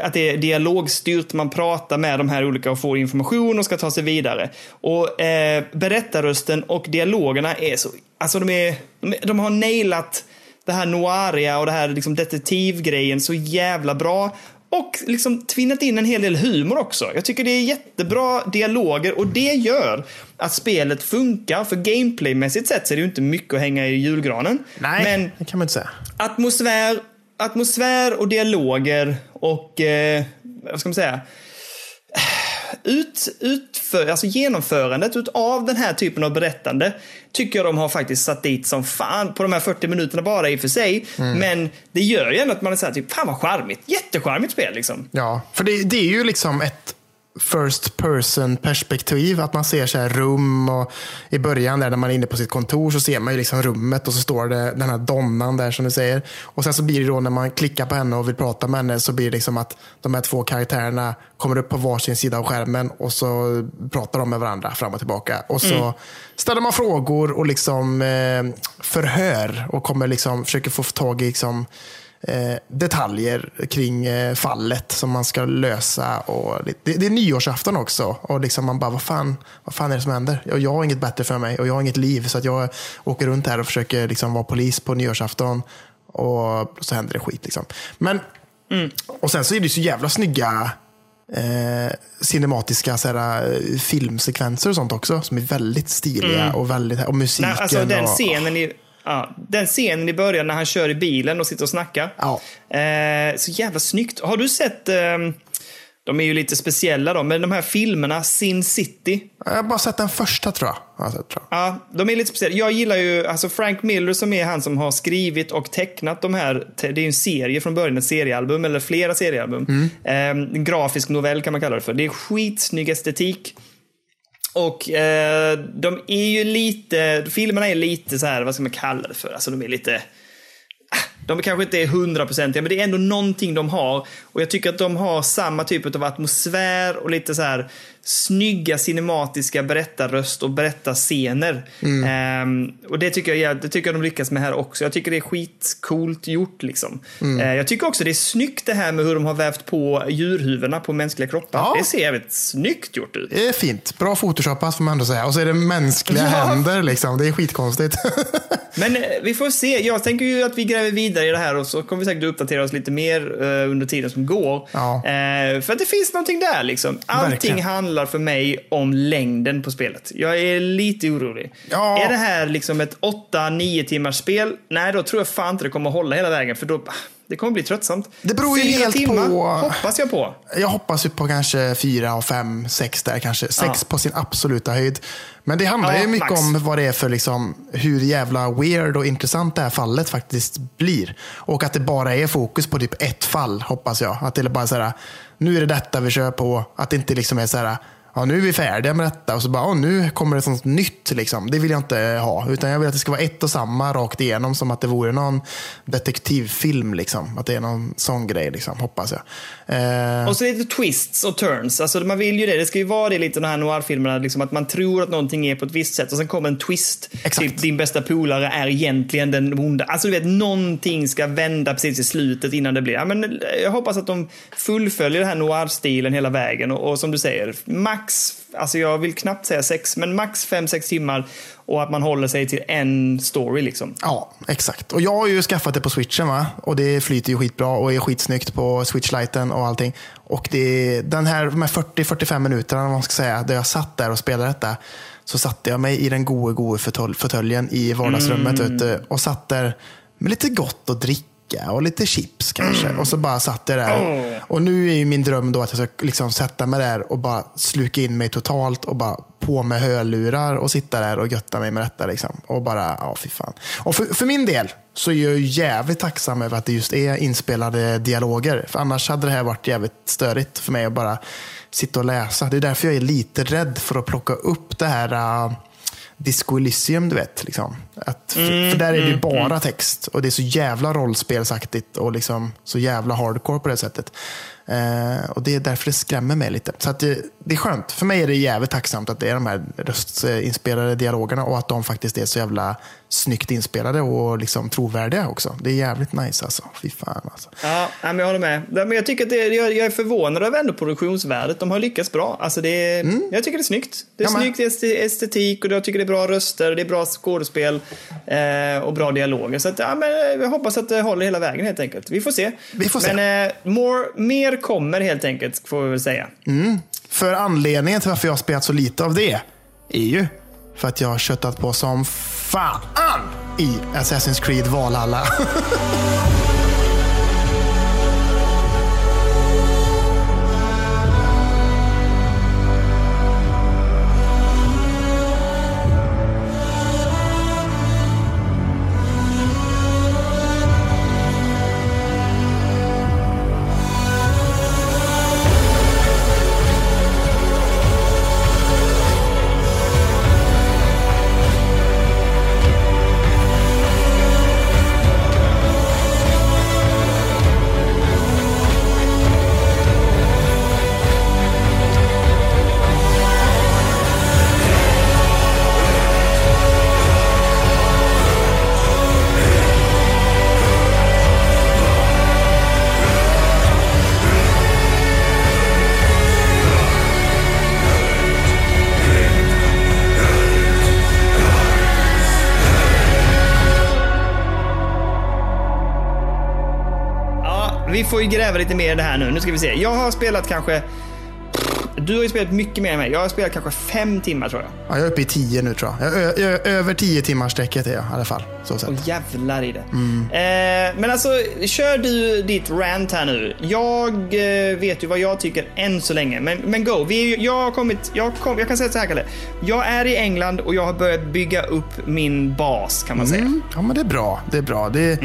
att det är dialogstyrt, man pratar med de här olika och får information och ska ta sig vidare. Och eh, berättarrösten och dialogerna är så, alltså de är, de, är- de har nailat det här noiria och det här liksom detektivgrejen så jävla bra. Och liksom tvinnat in en hel del humor också. Jag tycker det är jättebra dialoger och det gör att spelet funkar. För gameplaymässigt sett så är det ju inte mycket att hänga i julgranen. Nej, Men det kan man inte säga. atmosfär, atmosfär och dialoger och, eh, vad ska man säga, ut, utför, alltså genomförandet av den här typen av berättande tycker jag de har faktiskt satt dit som fan på de här 40 minuterna bara i och för sig. Men det gör ju ändå att man är såhär, typ, fan vad charmigt. Jättecharmigt spel liksom. Ja, för det, det är ju liksom ett first person perspektiv. Att man ser så här rum och i början där när man är inne på sitt kontor så ser man ju liksom rummet och så står det den här donnan där som du säger. Och sen så blir det då när man klickar på henne och vill prata med henne så blir det liksom att de här två karaktärerna kommer upp på varsin sida av skärmen och så pratar de med varandra fram och tillbaka. Och så ställer man frågor och liksom eh, förhör och kommer liksom försöker få tag i liksom detaljer kring eh, fallet som man ska lösa. Och det, det är nyårsafton också. Och liksom man bara, vad fan, vad fan är det som händer? Och jag har inget bättre för mig och jag har inget liv. Så att jag åker runt här och försöker liksom vara polis på nyårsafton. Och så händer det skit. Liksom. Men, Och sen så är det så jävla snygga eh, cinematiska så här, eh, filmsekvenser och sånt också. Som är väldigt stiliga och, väldigt, och musiken. Nej, alltså den och, scenen i... Ja, den scenen i början när han kör i bilen och sitter och snackar. Ja. Eh, så jävla snyggt. Har du sett, eh, de är ju lite speciella då, men de här filmerna, Sin City. Jag har bara sett den första tror jag. jag. sett, tror jag. Ja, de är lite speciella. Jag gillar ju alltså Frank Miller som är han som har skrivit och tecknat de här. Det är ju en serie från början, ett seriealbum eller flera seriealbum. Eh, en grafisk novell kan man kalla det för. Det är skitsnygg estetik. Och eh, de är ju lite, filmerna är lite så här, vad ska man kalla det för? Alltså de är lite, ah, de kanske inte är hundraprocentiga, men det är ändå någonting de har. Och jag tycker att de har samma typ av atmosfär och lite så här snygga cinematiska berättarröst och berättarscener. Ehm, och det tycker, jag, det tycker jag de lyckas med här också. Jag tycker det är skitcoolt gjort liksom. Eh, jag tycker också det är snyggt det här med hur de har vävt på djurhuvudena på mänskliga kroppar. Ja. Det ser jävligt snyggt gjort ut. Det är fint. Bra photoshopat får man ändå säga. Och så är det mänskliga Ja. händer. Liksom. Det är skitkonstigt. Men eh, vi får se. Jag tänker ju att vi gräver vidare i det här och så kommer vi säkert uppdatera oss lite mer eh, under tiden som går. Ja. Eh, för att det finns någonting där liksom. Allting Verkligen. handlar handlar för mig om längden på spelet. Jag är lite orolig. Ja. Är det här liksom ett 8-9 timmars spel? Nej, då tror jag fan inte det kommer hålla hela vägen. För då, det kommer bli tröttsamt. Det beror ju Fyra helt timmar på- hoppas jag på. Jag hoppas ju på kanske fyra, fem, sex där kanske. Sex Ja. på sin absoluta höjd. Men det handlar Ja, ju mycket max. om vad det är för, liksom, hur jävla weird och intressant det här fallet faktiskt blir. Och att det bara är fokus på typ ett fall, hoppas jag. Att det är bara så här, nu är det detta vi kör på. Att det inte liksom är så här, ja nu är vi färdiga med detta och så bara, "Åh, nu kommer det sånt nytt. Liksom. Det vill jag inte ha. Utan jag vill att det ska vara ett och samma rakt igenom. Som att det vore någon detektivfilm. Liksom. Att det är någon sån grej, liksom, hoppas jag. Eh, Och så lite twists och turns. Alltså man vill ju det. Det ska ju vara det lite de här noir-filmerna. Liksom att man tror att någonting är på ett visst sätt och sen kommer en twist. Exakt. Typ din bästa polare är egentligen den onda. Alltså du vet, någonting ska vända precis i slutet innan det blir. Ja, men jag hoppas att de fullföljer den här noir-stilen hela vägen. Och, och som du säger, max, alltså jag vill knappt säga sex, men max fem sex timmar. Och att man håller sig till en story liksom. Ja, exakt. Och jag har ju skaffat det på switchen va? och det flyter ju skitbra och är skitsnyggt på switchlighten och allting. Och det, den här, de här 40-45 minuterna, man ska säga, där jag satt där och spelade detta, så satte jag mig i den gode, gode fåtölj- fåtöljen i vardagsrummet vet du, och satt där med lite gott att dricka och lite chips kanske. Och så bara satt jag där. Och nu är ju min dröm då att jag ska liksom sätta mig där och bara sluka in mig totalt och bara på med hörlurar och sitta där och götta mig med detta. Liksom. Och bara, ja fy fan. Och för, för min del så är jag jävligt tacksam över att det just är inspelade dialoger. För annars hade det här varit jävligt störigt för mig att bara sitta och läsa. Det är därför jag är lite rädd för att plocka upp det här uh, Disco Elysium, du vet. Liksom. Att, för, för där är det ju bara text och det är så jävla rollspelsaktigt och liksom så jävla hardcore på det sättet. Eh, och Det är därför det skrämmer mig lite. Så det, det är skönt. För mig är det jävligt tacksamt att det är de här röstinspelade dialogerna och att de faktiskt är så jävla snyggt inspelade och liksom trovärdiga också. Det är jävligt nice alltså. Fy fan alltså. Ja, men jag håller med. Men jag, tycker att det, jag, jag är förvånad över ändå produktionsvärdet. De har lyckats bra. Alltså det är, Jag tycker det är snyggt. Det är Ja, men- snyggt este- estetik och jag tycker det är bra röster, det är bra skådespel eh, och bra dialoger. Så att, ja, men jag hoppas att det håller hela vägen helt enkelt. Vi får se. Vi får se. Men eh, more, mer kommer helt enkelt, får vi väl säga. För anledningen till varför jag har spelat så lite av det är ju för att jag har köttat på som fan i Assassin's Creed Valhalla. vi får ju gräva lite mer i det här nu. Nu ska vi se. Jag har spelat kanske... Du har ju spelat mycket mer än mig. Jag har spelat kanske fem timmar tror jag. Ja, jag är uppe i tio nu tror jag. jag ö- ö- över tio timmars sträcket är jag i alla fall. Så sett. Och jävlar i det. Eh, men alltså, kör du ditt rant här nu. Jag eh, vet ju vad jag tycker än så länge. Men, men go. Vi jag, har kommit, jag, kom, jag kan säga så här Kalle. Jag är i England och jag har börjat bygga upp min bas kan man säga. Mm, ja, men det är bra. Det är bra. Det,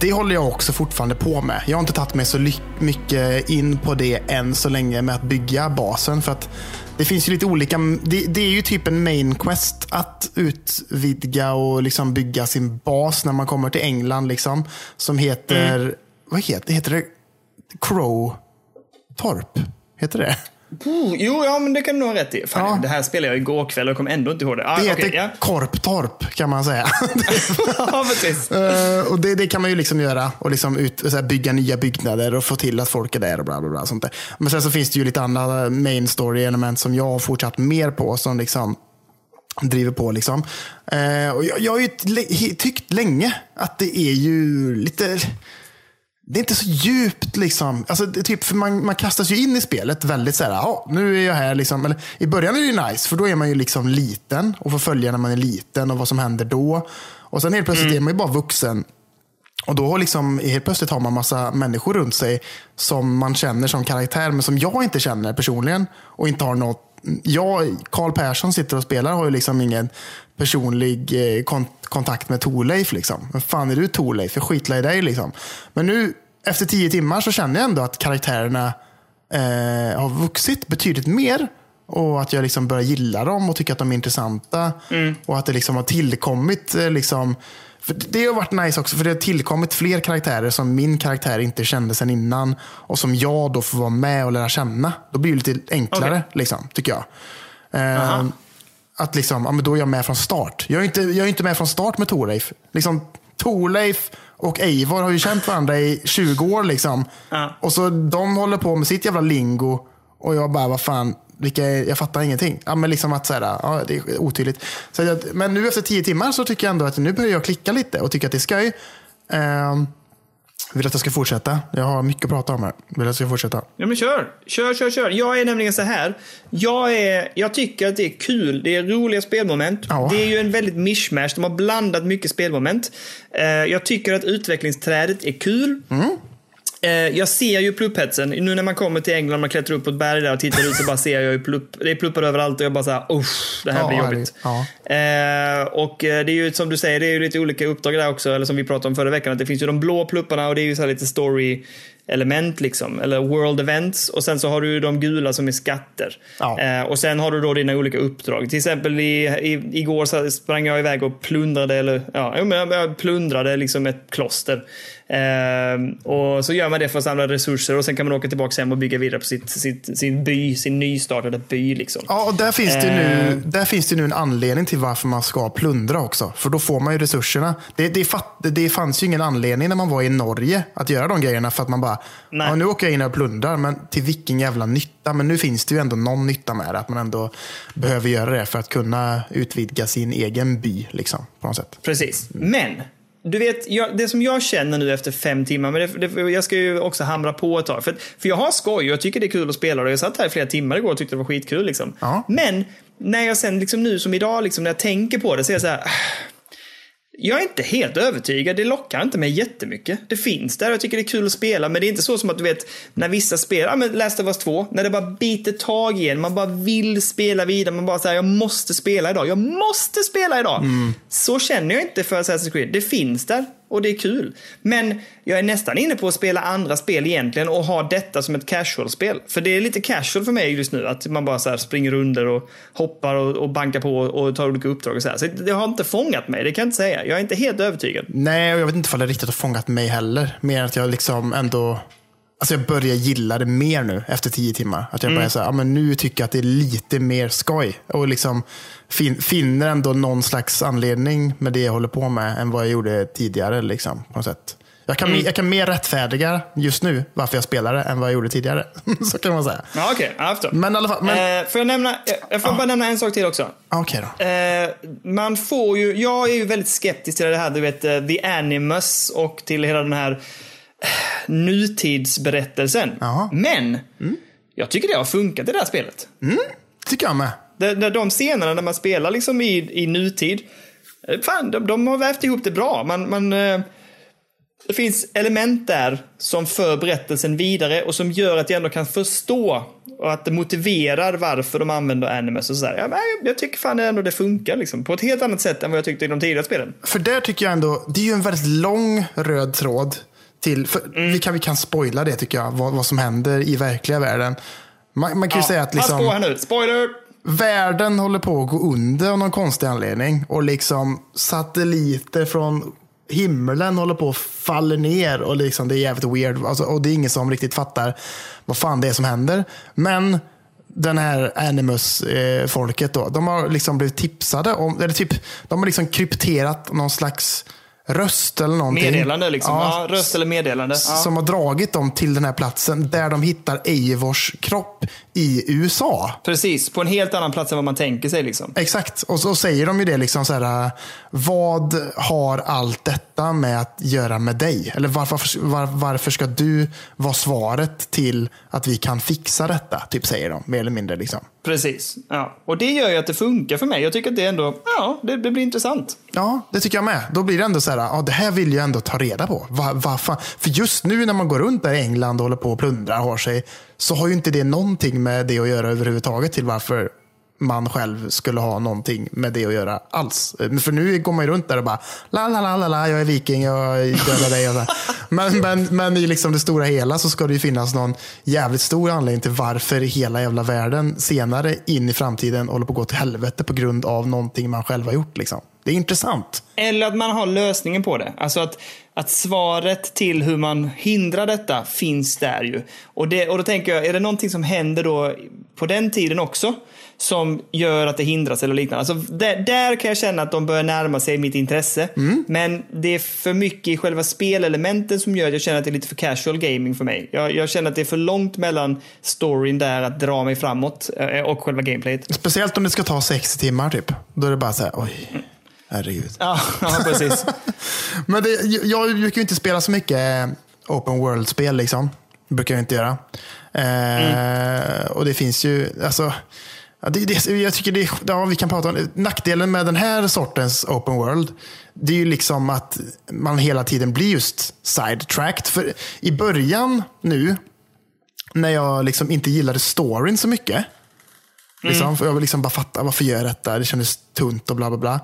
det håller jag också fortfarande på med. Jag har inte tagit mig så mycket in på det än så länge med att bygga basen. För att det finns ju lite olika. Det, det är ju typ en main quest att utvidga och liksom bygga sin bas när man kommer till England. Liksom, som heter, vad heter, heter det? Crow Torp? Heter det? Oh, jo, ja, men det kan du nog ha rätt i. Fan, Ja. Det här spelade jag igår kväll och kommer ändå inte ihåg det. Ah, Det heter ja. Korptorp kan man säga. ja, precis. Eh, och det, det kan man ju liksom göra. Och liksom ut, här, bygga nya byggnader och få till att folk är där och bla bla bla. Sånt där. Men sen så finns det ju lite andra main story element som jag har fortsatt mer på. Som liksom driver på. Liksom. Eh, och jag, jag har ju tyckt länge att det är ju lite det är inte så djupt liksom. Alltså, det typ, för man, man kastas ju in i spelet väldigt så här, ja, nu är jag här liksom. Eller, I början är det ju nice, för då är man ju liksom liten och får följa när man är liten och vad som händer då. Och sen helt plötsligt är man ju bara vuxen. Och då liksom, helt plötsligt har man massa människor runt sig som man känner som karaktär, men som jag inte känner personligen. Och inte har något jag, Karl Persson sitter och spelar har ju liksom ingen personlig eh, kon kontakt med Torleif. Liksom. Men fan är du Torleif? Jag skitlar i dig. Liksom. Men nu efter tio timmar så känner jag ändå att karaktärerna eh, har vuxit betydligt mer. Och att jag liksom börjar gilla dem och tycker att de är intressanta. Och att det liksom har tillkommit eh, liksom, det har varit nice också, för det har tillkommit fler karaktärer som min karaktär inte kände sedan innan. Och som jag då får vara med och lära känna. Då blir det lite enklare, Okej. liksom, tycker jag. Eh, att liksom, ja, men då är jag med från start. Jag är inte, jag är inte med från start med Torleif. Liksom, Torleif och Eivor har ju känt varandra i 20 år. Liksom. Ja. Och så de håller på med sitt jävla lingo. Och jag bara, vad fan, vilka jag fattar ingenting. Ja, men liksom att så här, ja, det är otydligt. Så jag, men nu efter tio timmar så tycker jag ändå att nu börjar jag klicka lite och tycker att det är skoj. Ehm, vill att jag ska fortsätta? Jag har mycket att prata om här. Vill att jag ska fortsätta? Ja men kör, kör, kör, kör. Jag är nämligen så här. Jag, är, jag tycker att det är kul. Det är roliga spelmoment. Ja. Det är ju en väldigt mishmash. De har blandat mycket spelmoment. Eh, jag tycker att utvecklingsträdet är kul. Eh, jag ser ju plupphetsen. Nu när man kommer till England, man klättrar upp på ett berg där och tittar ut så bara ser jag ju plupp. Det är pluppar överallt och jag bara såhär, usch, det här Ja, blir jobbigt. ja. Eh, och eh, det är ju som du säger, det är ju lite olika uppdrag där också, eller som vi pratade om förra veckan, att det finns ju de blå plupparna och det är ju så lite story element liksom, eller world events. Och sen så har du de gula som är skatter. Ja. Eh, och sen har du då dina olika uppdrag. Till exempel i, i, igår så sprang jag iväg och plundrade, eller ja, jag plundrade liksom ett kloster. Eh, och så gör man det för att samla resurser och sen kan man åka tillbaka hem och bygga vidare på sitt, sitt, sin by, sin nystartade by liksom. Ja, och där finns, det nu, där finns det nu en anledning till varför man ska plundra också. För då får man ju resurserna. Det, det, fatt, det fanns ju ingen anledning när man var i Norge att göra de grejerna. För att man bara, Nej. ja, nu åker jag in och plundrar, men till vilken jävla nytta. Men nu finns det ju ändå någon nytta med det. Att man ändå behöver göra det för att kunna utvidga sin egen by. Liksom, på något sätt. Precis. Men, du vet, jag, det som jag känner nu efter fem timmar, men det, det, jag ska ju också hamra på ett tag. För, för jag har skoj och jag tycker det är kul att spela och jag satt här i flera timmar igår och tyckte det var skitkul. Liksom. Ja. Men, när jag sen liksom nu som idag, liksom, när jag tänker på det, så är jag så här. "Ah, Jag är inte helt övertygad. Det lockar inte mig jättemycket. Det finns där. Jag tycker det är kul att spela. Men det är inte så som att du vet när vissa spelar, ja men Last of Us 2, när det bara biter tag i en. Man bara vill spela vidare. Man bara säger jag måste spela idag. Jag måste spela idag. Så känner jag inte för Assassin's Creed. Det finns där och det är kul. Men jag är nästan inne på att spela andra spel egentligen och ha detta som ett casual-spel. För det är lite casual för mig just nu. Att man bara så här springer under och hoppar och, och bankar på och tar olika uppdrag och så här. Så det har inte fångat mig, det kan jag inte säga. Jag är inte helt övertygad. Nej, och jag vet inte om det riktigt har fångat mig heller. Mer än att jag liksom ändå... Alltså jag börjar gilla det mer nu efter tio timmar. Att jag börjar säga, ja men nu tycker jag att det är lite mer skoj. Och liksom fin, finner ändå någon slags anledning med det jag håller på med än vad jag gjorde tidigare. Liksom, på något sätt. Jag kan, jag kan mer rättfärdiga just nu varför jag spelar det än vad jag gjorde tidigare. Så kan man säga. Ja. Okay. Men i alla fall, men, eh, får jag nämna, jag- får bara nämna en sak till också. okej då. Eh, man får ju, jag är ju väldigt skeptisk till det här, du vet, eh, The Animus och till hela den här nutidsberättelsen. Jaha. Men, jag tycker det har funkat i det här spelet. tycker jag med. De, de, de scenerna när man spelar liksom i, i nutid, eh, fan, de, de har vävt ihop det bra. Man, man, eh, det finns element där som för berättelsen vidare och som gör att jag ändå kan förstå och att det motiverar varför de använder animus och sådär. Ja, jag tycker fan ändå det funkar liksom. På ett helt annat sätt än vad jag tyckte i de tidigare spelen. För där tycker jag ändå, det är ju en väldigt lång röd tråd till, Mm. vi, kan, vi kan spoila det tycker jag, vad, vad som händer i verkliga världen. Man, man kan ju säga att liksom, här nu, spoiler! världen håller på att gå under av någon konstig anledning. Och liksom satelliter från himlen håller på att falla ner. Och liksom, det är jävligt weird. Alltså, och det är ingen som riktigt fattar vad fan det är som händer. Men den här Animus-folket då, de har liksom blivit tipsade om, eller typ, de har liksom krypterat någon slags röst eller någonting. Meddelande liksom. Ja, Ja, röst eller meddelande. Ja. Som har dragit dem till den här platsen där de hittar Eivors kropp i USA. Precis, på en helt annan plats än vad man tänker sig. Liksom. Exakt, och så säger de ju det liksom så här. Vad har allt detta med att göra med dig? Eller varför, var, varför ska du vara svaret till att vi kan fixa detta? Typ säger de, mer eller mindre. Liksom. Precis. Ja. Och det gör ju att det funkar för mig. Jag tycker att det ändå, ja, det, det blir intressant. Ja, det tycker jag med. Då blir det ändå så här, ja, det här vill jag ändå ta reda på. Va, va, fan? För just nu när man går runt där i England och håller på och plundrar har sig, så har ju inte det någonting med det att göra överhuvudtaget till varför man själv skulle ha någonting med det att göra alls. För nu går man ju runt där och bara la la la la la, jag är viking, jag dödar dig. Och så. Men, men, men i liksom det stora hela så ska det ju finnas någon jävligt stor anledning till varför hela jävla världen senare in i framtiden håller på att gå till helvete på grund av någonting man själv har gjort. Liksom. Det är intressant. Eller att man har lösningen på det. Alltså att, att svaret till hur man hindrar detta finns där ju. Och, det, och då tänker jag, är det någonting som händer då på den tiden också? Som gör att det hindras eller liknande. Alltså där, där kan jag känna att de börjar närma sig mitt intresse. Men det är för mycket i själva spelelementen som gör att jag känner att det är lite för casual gaming för mig. Jag, jag känner att det är för långt mellan storyn där att dra mig framåt eh, och själva gameplayet. Speciellt om det ska ta 60 timmar typ. Då är det bara så här, oj, herregud. Ja, ja precis. Men det, jag brukar ju inte spela så mycket eh, open world-spel. Liksom. Brukar jag inte göra. Eh, Och det finns ju, alltså, ja, det, det, jag tycker det, ja, vi kan prata om. Nackdelen med den här sortens open world, det är ju liksom att man hela tiden blir just sidetracked. För i början nu, när jag liksom inte gillade storyn så mycket, Liksom, för jag vill liksom bara fatta varför gör jag detta? Det kändes tunt och bla bla bla.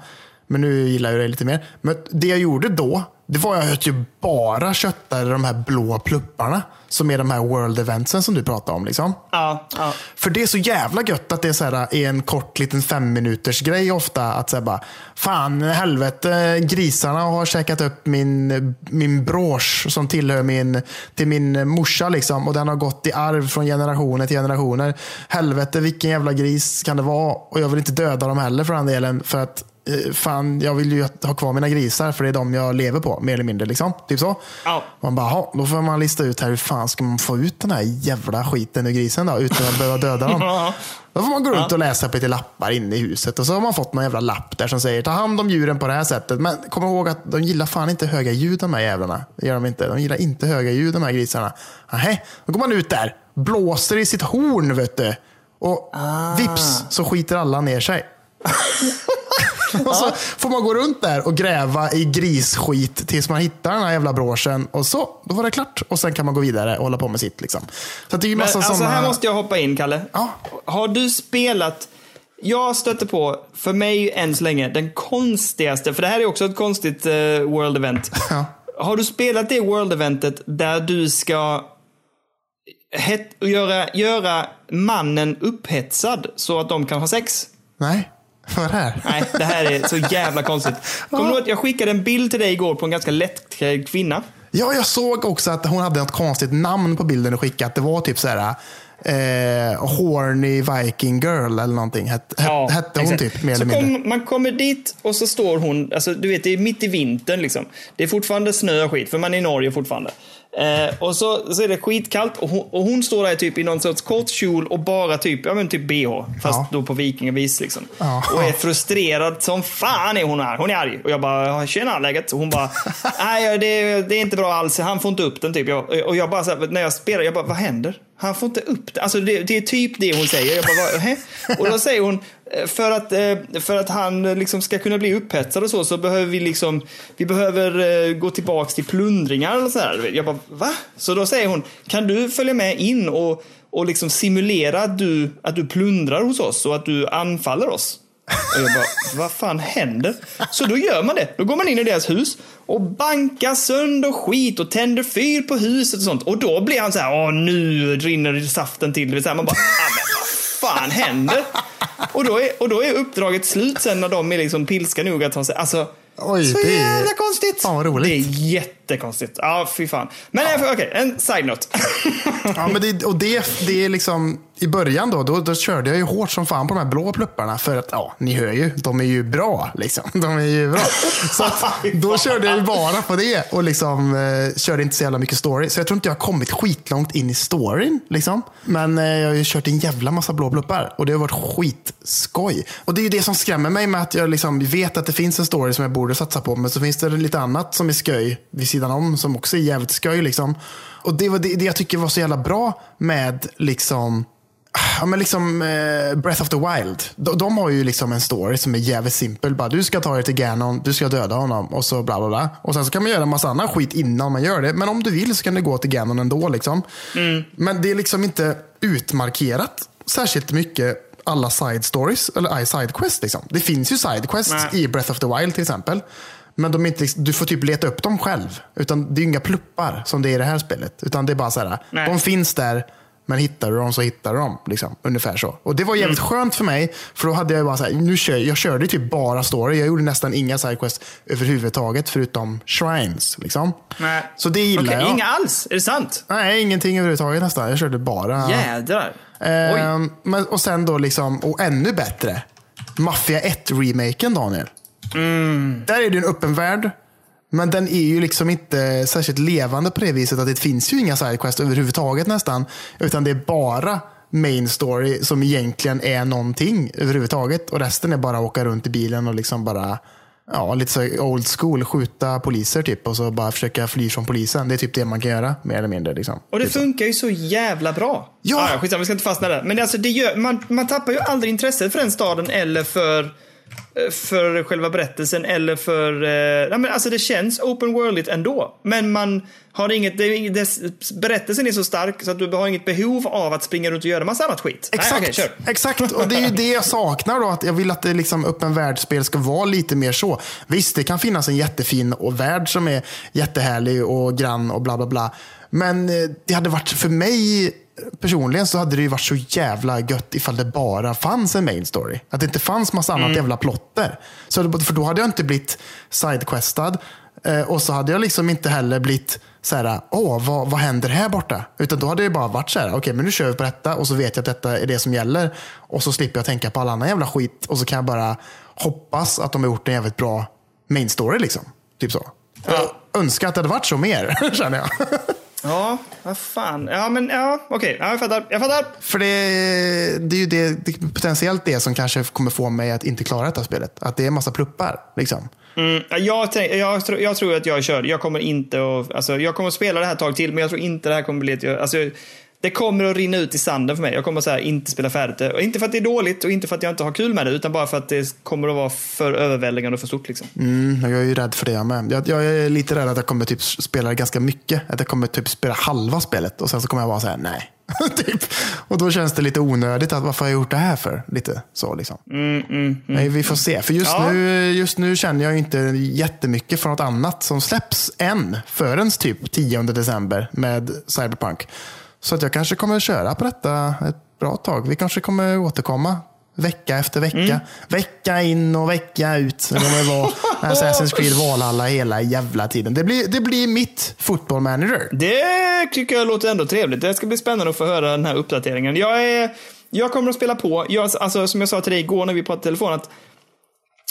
Men nu gillar jag det lite mer. Men det jag gjorde då, det var att jag bara köttade de här blå plupparna. Som är de här world eventsen som du pratar om. Liksom. Ja, ja. För det är så jävla gött att det är, så här, är en kort liten fem minuters grej ofta. Att säga bara, fan helvete, grisarna har käkat upp min, min brosch som tillhör min, till min morsa. Liksom, och den har gått i arv från generationer till generationer. Helvete, vilken jävla gris kan det vara? Och jag vill inte döda dem heller för den delen. För att fan, jag vill ju ha kvar mina grisar för det är de jag lever på, mer eller mindre. Liksom. Typ så. Ja. Man bara, "Ha, då får man lista ut här hur fan ska man få ut den här jävla skiten ur grisen då, utan att behöva döda dem. Ja. Då får man gå runt och läsa på lite lappar inne i huset och så har man fått någon jävla lapp där som säger ta hand om djuren på det här sättet. Men kom ihåg att de gillar fan inte höga ljud de här jävlarna. Det gör de inte. De gillar inte höga ljud de här grisarna. Nähä, då går man ut där, blåser i sitt horn vet du. Och vips så skiter alla ner sig. Och så får man gå runt där och gräva i grisskit tills man hittar den här jävla broschen. Och så, då var det klart. Och sen kan man gå vidare och hålla på med sitt. Liksom. Så det är ju Men, massa alltså såna... här måste jag hoppa in, Kalle. Ja. Har du spelat... Jag stötte på, för mig än så länge, den konstigaste, för det här är också ett konstigt eh, world event. Ja. Har du spelat det world eventet där du ska het, göra, göra mannen upphetsad så att de kan ha sex? Nej, vad är det här? Nej, det här är så jävla konstigt. Kommer du ihåg att jag skickade en bild till dig igår på en ganska lättklädd kvinna? Ja, jag såg också att hon hade något konstigt namn på bilden och skickat. Det var typ så här eh, Horny Viking Girl eller någonting. Het, het, hette hon exakt. typ, mer så eller mindre. kom, Man kommer dit och så står hon, alltså du vet det är mitt i vintern liksom. Det är fortfarande snö och skit, för man är i Norge fortfarande. Eh, och så, så är det skitkallt och hon, och hon står där typ i någon sorts kort kjol och bara typ, ja men typ bh. Fast Ja. då på vikingavis liksom. Ja. Och är frustrerad som fan är hon här. Hon är arg. Och jag bara, "Ja, tjena läget? Och hon bara, nej det, det är inte bra alls. Han får inte upp den typ. Jag, och jag bara, så här, när jag spelar, jag bara, vad händer? Han får inte upp den. Alltså det, det är typ det hon säger. Jag bara, "Vad- hä? Och då säger hon, Eh, för att, eh, för att han eh, liksom ska kunna bli upphetsad och så, så behöver vi liksom, vi behöver gå tillbaks till plundringar och så här. Jag bara, va? Så då säger hon, kan du följa med in och, och liksom simulera att du, att du plundrar hos oss och att du anfaller oss? Och jag bara, vad fan händer? Så då gör man det. Då går man in i deras hus och bankar sönder skit och tänder fyr på huset och sånt. Och då blir han så här, åh nu rinner saften till. Det vill säga, man bara, vad fan händer? Och då, är, och då är uppdraget slut sen när de är liksom pilska nog att ta sig, alltså, Oj, så det är- jävla konstigt. Fan, vad roligt. Det är jättekonstigt. Ja, fy fan. Men ja. okej, en side-note. Ja, men det, och det, det är liksom, i början då, då, då körde jag ju hårt som fan på de här blå plupparna. För att, ja, ni hör ju, de är ju bra. Liksom. De är ju bra. Så att, då körde jag ju bara på det och liksom, eh, körde inte så jävla mycket story. Så jag tror inte jag har kommit skitlångt in i storyn. Liksom. Men eh, jag har ju kört en jävla massa blå pluppar och det har varit skitskoj. Och det är ju det som skrämmer mig med att jag liksom vet att det finns en story som jag borde satsa på. Men så finns det lite annat som är sköj vid sidan om som också är jävligt skoj. Liksom. Och det var det, det jag tycker var så jävla bra med liksom Ja, men liksom eh, Breath of the Wild. De, de, har ju liksom en story som är jävligt simpel. Bara, du ska ta dig till Ganon, du ska döda honom och så bla bla bla. Och sen så kan man göra en massa annan skit innan man gör det. Men om du vill så kan du gå till Ganon ändå. Liksom. Mm. Men det är liksom inte utmarkerat särskilt mycket alla side stories, eller side quests. Liksom. Det finns ju side quests i Breath of the Wild till exempel. Men de inte, du får typ leta upp dem själv. Utan det är inga pluppar som det är i det här spelet. Utan det är bara så här, Nej. de finns där. Men hittar du dem så hittar du dem. Liksom, ungefär så. Och det var jävligt mm. skönt för mig. För då hade jag bara så här, nu kör, jag körde typ bara story. Jag gjorde nästan inga sidequests överhuvudtaget. Förutom shrines. Liksom. Nej. Så det gillar okay, jag. Inga alls? Är det sant? Nej, ingenting överhuvudtaget nästan. Jag körde bara... Jädrar. Eh, men, och sen då liksom, och ännu bättre. Mafia 1-remaken Daniel. Mm. Där är det en öppen värld. Men den är ju liksom inte särskilt levande på det viset att det finns ju inga sidequests överhuvudtaget nästan. Utan det är bara main story som egentligen är någonting överhuvudtaget. Och resten är bara att åka runt i bilen och liksom bara Ja, lite så old school, skjuta poliser typ och så bara försöka fly från polisen. Det är typ det man kan göra, mer eller mindre. Liksom. Och det typ funkar så. ju så jävla bra. Ja! Ah, skitsamma, vi ska inte fastna där. Men alltså, det gör, man, man tappar ju aldrig intresset för den staden eller för för själva berättelsen eller för... Eh, men alltså det känns open worldigt ändå. Men man har inget... Det, det, berättelsen är så stark så att du har inget behov av att springa runt och göra massa annat skit. Exakt, Nej, okay, exakt. och det är ju det jag saknar då. Att jag vill att det liksom öppen världsspel ska vara lite mer så. Visst, det kan finnas en jättefin och värld som är jättehärlig och grann och bla bla bla. Men eh, det hade varit för mig personligen så hade det ju varit så jävla gött ifall det bara fanns en main story. Att det inte fanns massa annat mm. jävla plotter. Så, för då hade jag inte blivit sidequestad. Eh, och så hade jag liksom inte heller blivit så här, åh, vad, vad händer här borta? Utan då hade det bara varit så här, okej, okay, men nu kör vi på detta och så vet jag att detta är det som gäller. Och så slipper jag tänka på all annan jävla skit och så kan jag bara hoppas att de har gjort en jävligt bra main story liksom. Typ så. Ja. Jag önskar att det hade varit så mer, känner jag. Ja, vad fan. Ja, men ja, okej. Okay. Ja, jag fattar. Jag fattar. För det, det är ju det, det, potentiellt det som kanske kommer få mig att inte klara detta spelet. Att det är en massa pluppar. Liksom. Mm, jag, jag, jag, tror att jag kör. Jag kommer inte att, alltså, jag kommer att spela det här ett tag till, men jag tror inte det här kommer bli ett... Alltså, det kommer att rinna ut i sanden för mig. Jag kommer så här, inte spela färdigt det. Inte för att det är dåligt och inte för att jag inte har kul med det, utan bara för att det kommer att vara för överväldigande och för stort. Liksom. Mm, jag är ju rädd för det jag med. Jag, jag är lite rädd att jag kommer typ spela ganska mycket. Att jag kommer typ spela halva spelet och sen så kommer jag bara säga nej. typ. Och då känns det lite onödigt. att Varför har jag gjort det här för? Lite så liksom. Mm, mm, mm. Nej, vi får se. För just, ja. nu, just nu känner jag inte jättemycket för något annat som släpps än. Förrän typ 10 december med Cyberpunk. Så att jag kanske kommer köra på detta ett bra tag. Vi kanske kommer återkomma vecka efter vecka. Mm. Vecka in och vecka ut. Det kommer vara Assassin's Creed Valhalla hela jävla tiden. Det blir, det blir mitt football manager. Det tycker jag låter ändå trevligt. Det ska bli spännande att få höra den här uppdateringen. Jag, är, jag kommer att spela på. Jag, alltså, som jag sa till dig igår när vi pratade i telefon, att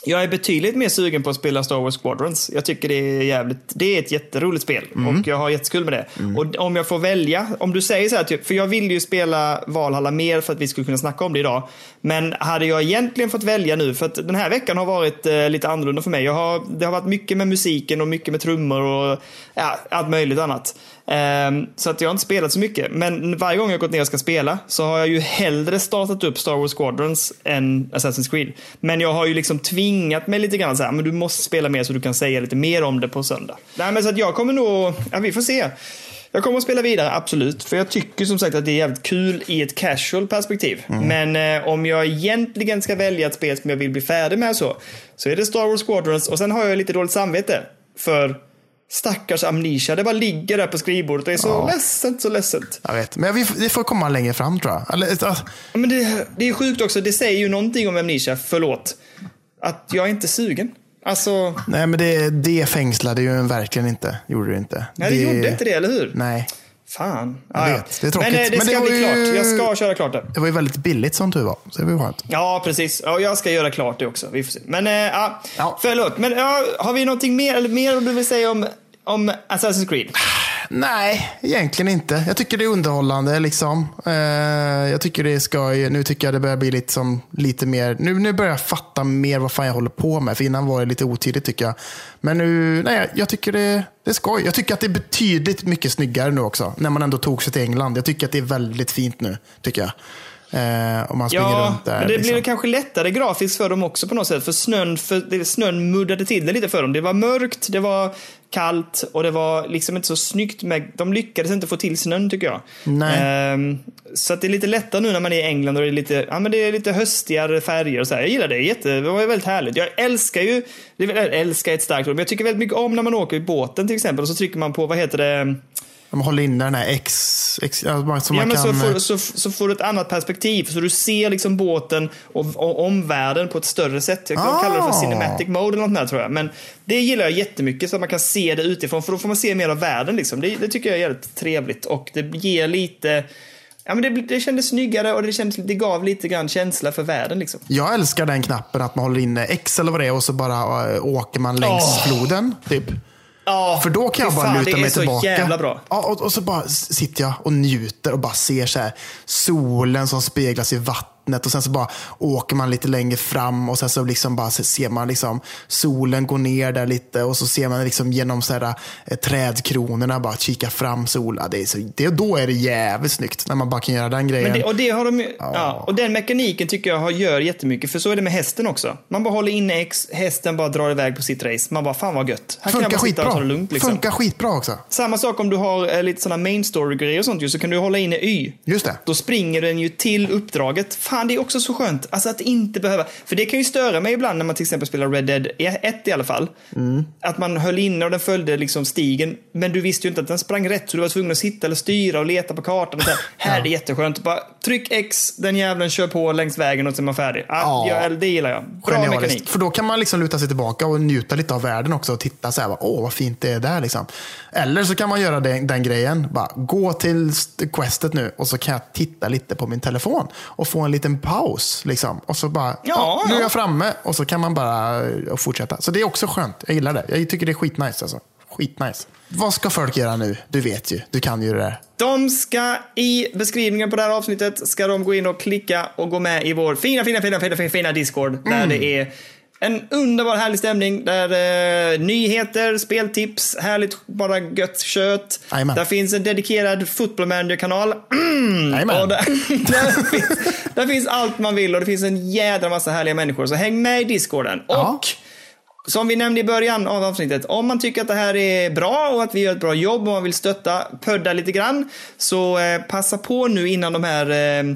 jag är betydligt mer sugen på att spela Star Wars Squadrons. Jag tycker det är jävligt, det är ett jätteroligt spel mm. och jag har jättekul med det. Mm. Och om jag får välja, om du säger så här, typ, för jag vill ju spela Valhalla mer för att vi skulle kunna snacka om det idag. Men hade jag egentligen fått välja nu, för att den här veckan har varit eh, lite annorlunda för mig. Jag har, det har varit mycket med musiken och mycket med trummor och ja, allt möjligt annat. Um, så att jag har inte spelat så mycket. Men varje gång jag gått ner och ska spela så har jag ju hellre startat upp Star Wars Squadrons än Assassin's Creed. Men jag har ju liksom tvingat mig lite grann så här, men du måste spela mer så du kan säga lite mer om det på söndag. Nej, men så att jag kommer nog, ja vi får se. Jag kommer att spela vidare, absolut. För jag tycker som sagt att det är jävligt kul i ett casual perspektiv. Mm. Men eh, om jag egentligen ska välja ett spel som jag vill bli färdig med så, så är det Star Wars Squadrons och sen har jag lite dåligt samvete. För Stackars Amnesia, det bara ligger där på skrivbordet. Det är så ja. ledsamt, så ledsamt. Jag vet, men vi, det får komma längre fram tror jag. Eller, ja, men det, det är sjukt också, det säger ju någonting om Amnesia, förlåt. Att jag är inte sugen Alltså, Nej, men det, det fängslade ju en verkligen inte. Gjorde det inte. nej, det, gjorde inte det, eller hur? Nej. Fan. Jag Ah, ja. vet, det är tråkigt. Men eh, det Men det ska bli ju- klart. Jag ska köra klart det. Det var ju väldigt billigt som tur var. Så det var ju skönt. Ja, precis. Ja, jag ska göra klart det också. Vi får se. Men, eh, ja, förlåt. Men ja, har vi någonting mer, eller mer du vill säga om, om Assassin's Creed? Nej, egentligen inte. Jag tycker det är underhållande. Liksom. Eh, jag tycker det ska, nu tycker jag det börjar bli lite, som, lite mer, nu, nu börjar jag fatta mer vad fan jag håller på med. För innan var det lite otydligt tycker jag. Men nu, nej, jag tycker det, det är skoj. Jag tycker att det är betydligt mycket snyggare nu också. När man ändå tog sig till England. Jag tycker att det är väldigt fint nu, tycker jag. Eh, om man springer Ja, runt där. men det liksom. blir kanske lättare grafiskt för dem också på något sätt. För snön, för snön muddade till det lite för dem. Det var mörkt, det var kallt och det var liksom inte så snyggt. Med, de lyckades inte få till snön tycker jag. Ehm, så att det är lite lättare nu när man är i England och det är lite, ja, men det är lite höstigare färger och så här. Jag gillar det. Jätte, det var väldigt härligt. Jag älskar ju, väl- älskar ett starkt ord, men jag tycker väldigt mycket om när man åker i båten till exempel och så trycker man på, vad heter det? De håller inne den här X... X ja, man- så Ja, man men kan, så, eh, får, så, så får du ett annat perspektiv. Så du ser liksom båten och, och omvärlden på ett större sätt. Jag Ah. kalla det för cinematic mode eller något där, tror jag. Men det gillar jag jättemycket så att man kan se det utifrån. För då får man se mer av världen. Liksom. Det, det tycker jag är jävligt trevligt. Och det ger lite... Ja, men det, det kändes snyggare och det, kändes, det gav lite grann känsla för världen. Liksom. Jag älskar den knappen att man håller inne X eller vad det är och så bara äh, åker man längs Åh. floden. Typ. Ja, För då kan jag bara fan, luta det mig är så tillbaka. jävla bra. Ja, och, och så bara sitter jag och njuter och bara ser så här, solen som speglas i vattnet och sen så bara åker man lite längre fram och sen så liksom bara ser man liksom solen gå ner där lite och så ser man liksom genom så här, eh, trädkronorna bara kika fram solen. Ja, det är så, det, då är det jävligt snyggt när man bara kan göra den grejen. Det, och, det har de, ju- ja. och den mekaniken tycker jag har, gör jättemycket, för så är det med hästen också. Man bara håller inne X, hästen bara drar iväg på sitt race. Man bara, fan vad gött. Här kan jag Funkar bara sitta och skitbra. ta det lugnt. Liksom. Funkar skitbra också. Samma sak om du har eh, lite sådana main story-grejer och sånt ju, så kan du hålla inne Y. Just det. Då springer den ju till uppdraget. Fan, det är också så skönt. Alltså att inte behöva. För det kan ju störa mig ibland när man till exempel spelar Red Dead 1 i alla fall. Mm. Att man höll inne och den följde liksom stigen. Men du visste ju inte att den sprang rätt. Så du var tvungen att sitta eller styra och leta på kartan. Och här. här är det jätteskönt. Bara tryck X, den jävlen kör på längs vägen och så är man färdig. Ah, Ja. det gillar jag. Bra Genialiskt. mekanik. För då kan man liksom luta sig tillbaka och njuta lite av världen också och titta så här, åh vad fint det är där liksom. Eller så kan man göra den, den grejen, bara gå till st- questet nu och så kan jag titta lite på min telefon och få en liten paus liksom. Och så bara, ja, nu är ja. jag framme och så kan man bara eh, fortsätta. Så det är också skönt, jag gillar det. Jag tycker det är skitnice alltså. Skitnice. Vad ska folk göra nu? Du vet ju, du kan ju det där. De ska i beskrivningen på det här avsnittet ska de gå in och klicka och gå med i vår fina, fina, fina, fina, fina, fina Discord. Där Mm. det är en underbar härlig stämning. Där eh, nyheter, speltips, härligt bara gött kött. Där finns en dedikerad football manager-kanal. Och där, där, finns, där finns allt man vill och det finns en jädra massa härliga människor. Så häng med i Discorden. Ja. Och som vi nämnde i början av avsnittet, om man tycker att det här är bra och att vi gör ett bra jobb och man vill stötta, pödda lite grann, så eh, passa på nu innan de här eh,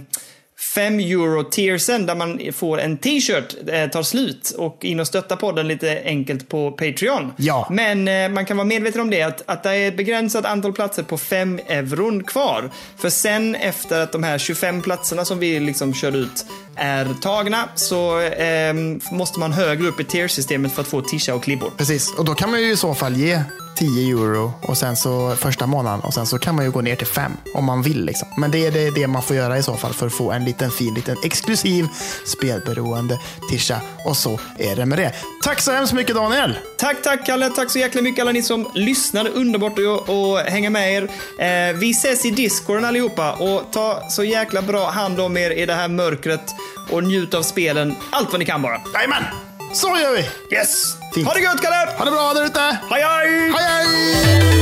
5 euro tiersen där man får en t-shirt eh, tar slut och in och stötta podden lite enkelt på Patreon. Ja. Men eh, man kan vara medveten om det att, att det är ett begränsat antal platser på 5 euron kvar. För sen efter att de här 25 platserna som vi liksom körde ut är tagna så eh, måste man högre upp i tiersystemet för att få tisha och klibbor. Precis, och då kan man ju i så fall ge 10 euro och sen så första månaden och sen så kan man ju gå ner till 5 om man vill. Liksom. Men det är det, det man får göra i så fall för att få en liten fin, liten exklusiv spelberoende tisha och så är det med det. Tack så hemskt mycket Daniel! Tack, tack Kalle. Tack så jäkla mycket alla ni som lyssnade. Underbart att och hänga med er. Eh, vi ses i Discorden allihopa och ta så jäkla bra hand om er i det här mörkret och njut av spelen allt vad ni kan bara. Jajamän! Så gör vi! Yes! Fint. Ha det gött Kalle! Ha det bra där ute! Hej hej! hej, hej!